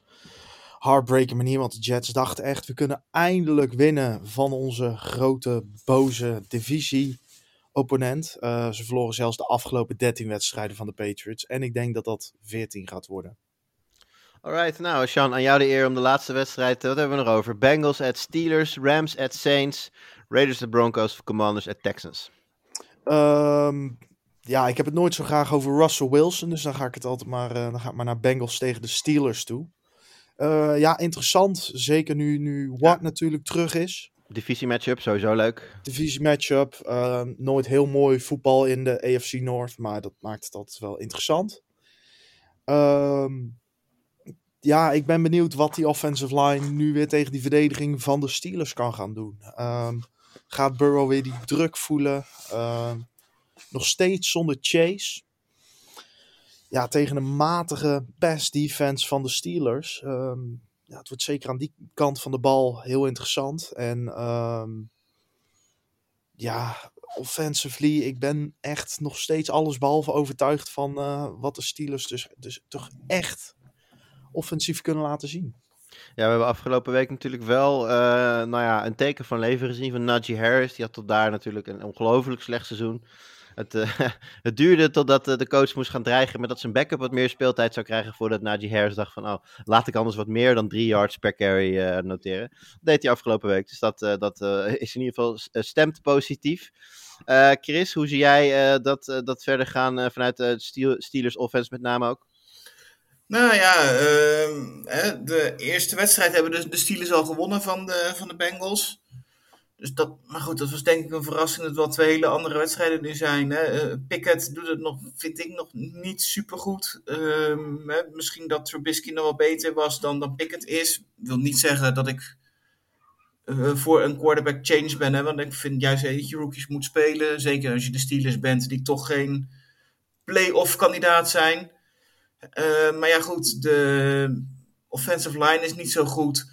heartbreaking manier. Want de Jets dachten echt, we kunnen eindelijk winnen van onze grote, boze divisie opponent. Uh, ze verloren zelfs de afgelopen 13 wedstrijden van de Patriots. En ik denk dat dat 14 gaat worden. Alright, nou Sean, aan jou de eer om de laatste wedstrijd. Wat hebben we nog over? Bengals at Steelers, Rams at Saints, Raiders at Broncos, Commanders at Texans. Um, ja, ik heb het nooit zo graag over Russell Wilson, dus dan ga ik het altijd maar, uh, dan ga ik maar naar Bengals tegen de Steelers toe. Uh, ja, interessant. Zeker nu, nu Watt ja. natuurlijk terug is. Divisie matchup, sowieso leuk. Divisie matchup. Uh, nooit heel mooi voetbal in de AFC North, maar dat maakt het altijd wel interessant. Um, ja, ik ben benieuwd wat die offensive line nu weer tegen die verdediging van de Steelers kan gaan doen. Um, gaat Burrow weer die druk voelen? Um, nog steeds zonder Chase. Ja, tegen een matige pass defense van de Steelers. Um, ja, het wordt zeker aan die kant van de bal heel interessant. En ja, offensively, ik ben echt nog steeds alles behalve overtuigd van uh, wat de Steelers dus, dus toch echt offensief kunnen laten zien. Ja, we hebben afgelopen week natuurlijk wel uh, nou ja, een teken van leven gezien van Najee Harris. Die had tot daar natuurlijk een ongelooflijk slecht seizoen. Het, uh, het duurde totdat uh, de coach moest gaan dreigen met dat zijn backup wat meer speeltijd zou krijgen. Voordat Najee Harris dacht van, oh, laat ik anders wat meer dan drie yards per carry noteren. Dat deed hij afgelopen week. Dus dat, dat is in ieder geval stemt positief. Chris, hoe zie jij dat, dat verder gaan vanuit de Steelers offense met name ook? Nou ja, uh, de eerste wedstrijd hebben de, Steelers al gewonnen van de, van de Bengals. Dus dat, maar goed, dat was denk ik een verrassing dat wel twee hele andere wedstrijden nu zijn. Hè. Uh, Pickett doet het nog, vind ik, nog niet super goed. Uh, misschien dat Trubisky nog wel beter was dan, dan Pickett is. Wil niet zeggen dat ik uh, voor een quarterback change ben. Hè, want ik vind juist dat je rookies moet spelen. Zeker als je de Steelers bent, die toch geen play-off kandidaat zijn. Uh, maar ja, goed, de offensive line is niet zo goed.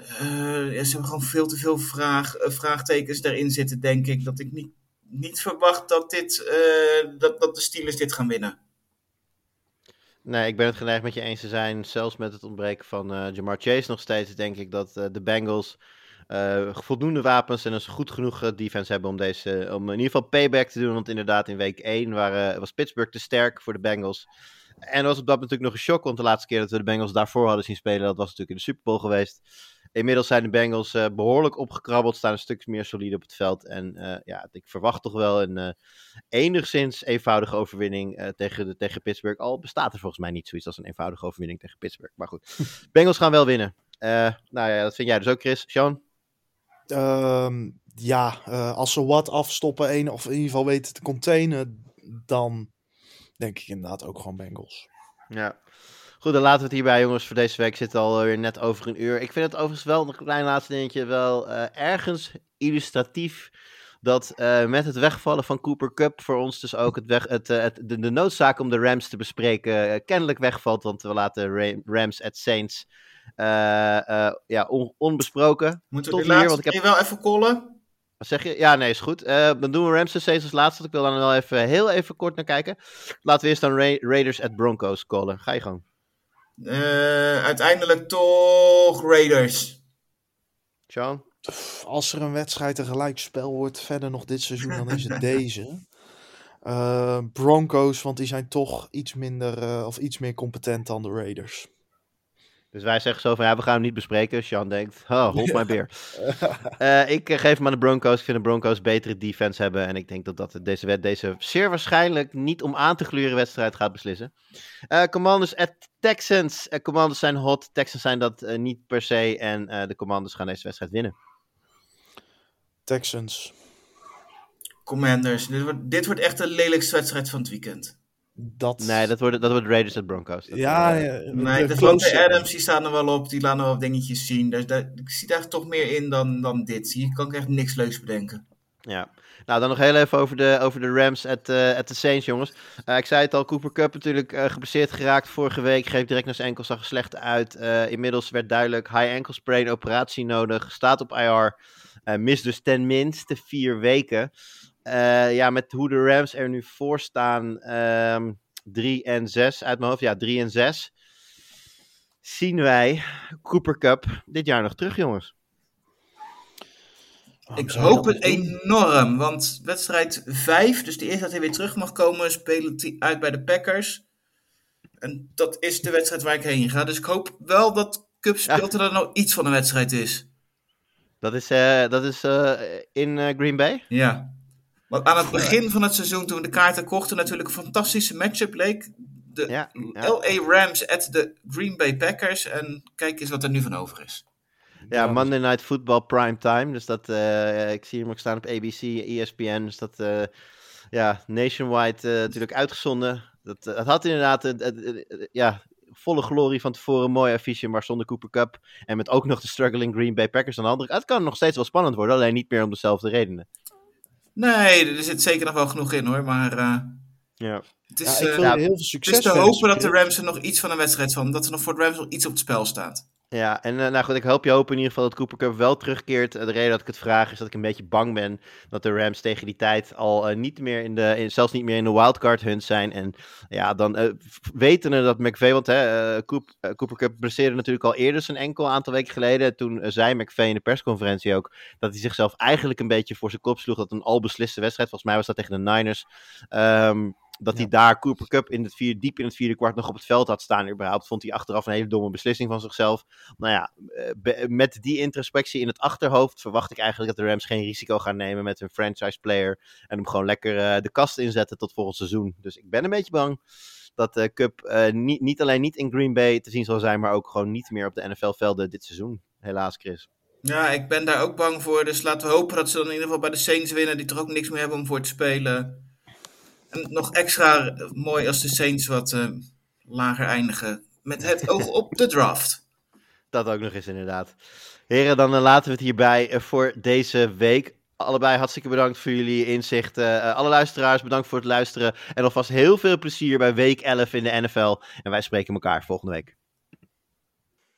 Uh, ja, ze hebben gewoon veel te veel vraag, uh, vraagtekens daarin zitten, denk ik. Dat ik niet, niet verwacht dat, dit, dat, dat de Steelers dit gaan winnen. Nee, ik ben het geneigd met je eens te zijn. Zelfs met het ontbreken van Jamar Chase nog steeds, denk ik dat de Bengals voldoende wapens en een goed genoeg defense hebben om, deze, om in ieder geval payback te doen. Want inderdaad, in week 1 waren, was Pittsburgh te sterk voor de Bengals. En was op dat natuurlijk nog een shock, want de laatste keer dat we de Bengals daarvoor hadden zien spelen, dat was natuurlijk in de Super Bowl geweest. Inmiddels zijn de Bengals uh, behoorlijk opgekrabbeld, staan een stuk meer solide op het veld. En uh, ja, ik verwacht toch wel een uh, enigszins eenvoudige overwinning tegen, de, tegen Pittsburgh. Al bestaat er volgens mij niet zoiets als een eenvoudige overwinning tegen Pittsburgh. Maar goed, Bengals gaan wel winnen. nou ja, dat vind jij dus ook, Chris. Sean? Um, ja, als ze wat afstoppen, een, of in ieder geval weten te containen, dan denk ik inderdaad ook gewoon Bengals. Ja. Goed, dan laten we het hierbij, jongens. Voor deze week zit het alweer net over een uur. Ik vind het overigens wel, een klein laatste dingetje, wel eh, ergens illustratief dat eh, met het wegvallen van Cooper Cup voor ons dus ook het weg, het, eh, het, de, de noodzaak om de Rams te bespreken kennelijk wegvalt. Want we laten Ra- Rams at Saints eh, eh, ja, on- onbesproken. Moeten we Tot de hier, want ik heb- wel even callen? Wat zeg je? Ja, nee, is goed. Eh, dan doen we Rams at Saints als laatste. want Ik wil dan wel even heel even kort naar kijken. Laten we eerst dan Ra- Raiders at Broncos callen. Ga je gang. Eh, uiteindelijk toch Raiders. Sean? Als er een wedstrijd een gelijkspel wordt verder nog dit seizoen, dan is het deze. Eh, Broncos, want die zijn toch iets minder eh, of iets meer competent dan de Raiders. Dus wij zeggen zo van, ja, we gaan hem niet bespreken. Sean denkt, oh, hold my beer. Eh, ik eh, geef hem aan de Broncos. Ik vind de Broncos betere defense hebben. En ik denk dat dat deze, wet, deze zeer waarschijnlijk niet om aan te gluren wedstrijd gaat beslissen. Eh, Commanders at Texans. Commanders zijn hot. Texans zijn dat eh, niet per se. En eh, de Commanders gaan deze wedstrijd winnen. Texans. Commanders. Dit wordt, dit wordt echt de lelijkste wedstrijd van het weekend. Dat... Nee, dat wordt, dat wordt Raiders at Broncos. Dat, Ja, eh, ja, Nee, de Devontae Adams die staan er wel op. Die laten wel wat dingetjes zien. Dus daar, ik zie daar toch meer in dan, dan dit. Hier kan ik echt niks leuks bedenken. Ja. Nou, dan nog heel even over de, over de Rams at, eh at the Saints, jongens. Eh, ik zei het al, Cooper Cup natuurlijk eh geblesseerd geraakt vorige week. Greep direct naar zijn enkel, zag er slecht uit. Eh, inmiddels werd duidelijk, high ankle sprain, operatie nodig. Staat op IR. Eh mist dus ten minste vier weken. Eh, ja, met hoe de Rams er nu voor staan, ehm 3 en 6 uit mijn hoofd. Ja, 3 en 6. Zien wij Cooper Cup dit jaar nog terug, jongens? Waarom Ik hoop het enorm. Want wedstrijd 5, dus de eerste dat hij weer terug mag komen, spelen die uit bij de Packers. En dat is de wedstrijd waar ik heen ga. Dus ik hoop wel dat Cup speelt er dan nog iets van een wedstrijd is. Dat is, eh, dat is eh, in Green Bay? Ja. Want aan het begin van het seizoen, toen we de kaarten kochten, natuurlijk een fantastische matchup leek. De Ja, ja. LA Rams at de Green Bay Packers. En kijk eens wat er nu van over is. Ja, Monday Night Football Prime Time. Dus dat, eh, ik zie hem ook staan op ABC, ESPN. Dus dat, eh, ja, nationwide eh, natuurlijk uitgezonden. Dat, eh, het had inderdaad, ja, volle glorie van tevoren. Een mooi affiche, maar zonder Cooper Cup. En met ook nog de struggling Green Bay Packers aan de andere kant. Het kan nog steeds wel spannend worden, alleen niet meer om dezelfde redenen. Nee, er zit zeker nog wel genoeg in hoor. Maar eh, Ja. het is, Ja, ik eh, heel veel het succes is te hopen dat de. Rams er nog iets van een wedstrijd van. Dat er nog voor de Rams nog iets op het spel staat. Ja, en eh, nou goed, ik hoop je hoop in ieder geval dat Cooper Cup wel terugkeert. Eh, de reden dat ik het vraag is dat ik een beetje bang ben dat de Rams tegen die tijd al eh, niet meer in de, zelfs niet meer in de wildcard hunt zijn. En ja, dan v- wetende dat McVay, want hè, Coop- Cooper Cup blesseerde natuurlijk al eerder zijn enkel een aantal weken geleden. Toen zei McVay in de persconferentie ook dat hij zichzelf eigenlijk een beetje voor zijn kop sloeg. Dat een al besliste wedstrijd, volgens mij was dat tegen de Niners. Ehm, dat hij daar Cooper Cup in het vierde, diep in het vierde kwart nog op het veld had staan überhaupt. Vond hij achteraf een hele domme beslissing van zichzelf. Nou ja, eh, be- met die introspectie in het achterhoofd verwacht ik eigenlijk dat de Rams geen risico gaan nemen met hun franchise player. En hem gewoon lekker eh, de kast inzetten tot volgend seizoen. Dus ik ben een beetje bang dat de Cup eh, niet, niet alleen niet in Green Bay te zien zal zijn, maar ook gewoon niet meer op de NFL-velden dit seizoen. Helaas, Chris. Ja, ik ben daar ook bang voor. Dus laten we hopen dat ze dan in ieder geval bij de Saints winnen. Die toch ook niks meer hebben om voor te spelen. En nog extra mooi als de Saints wat eh, lager eindigen. Met het oog op de draft. Dat ook nog eens inderdaad. Heren, dan eh, laten we het hierbij eh, voor deze week. Allebei hartstikke bedankt voor jullie inzichten. Alle luisteraars, bedankt voor het luisteren. En alvast heel veel plezier bij week 11 in de NFL. En wij spreken elkaar volgende week.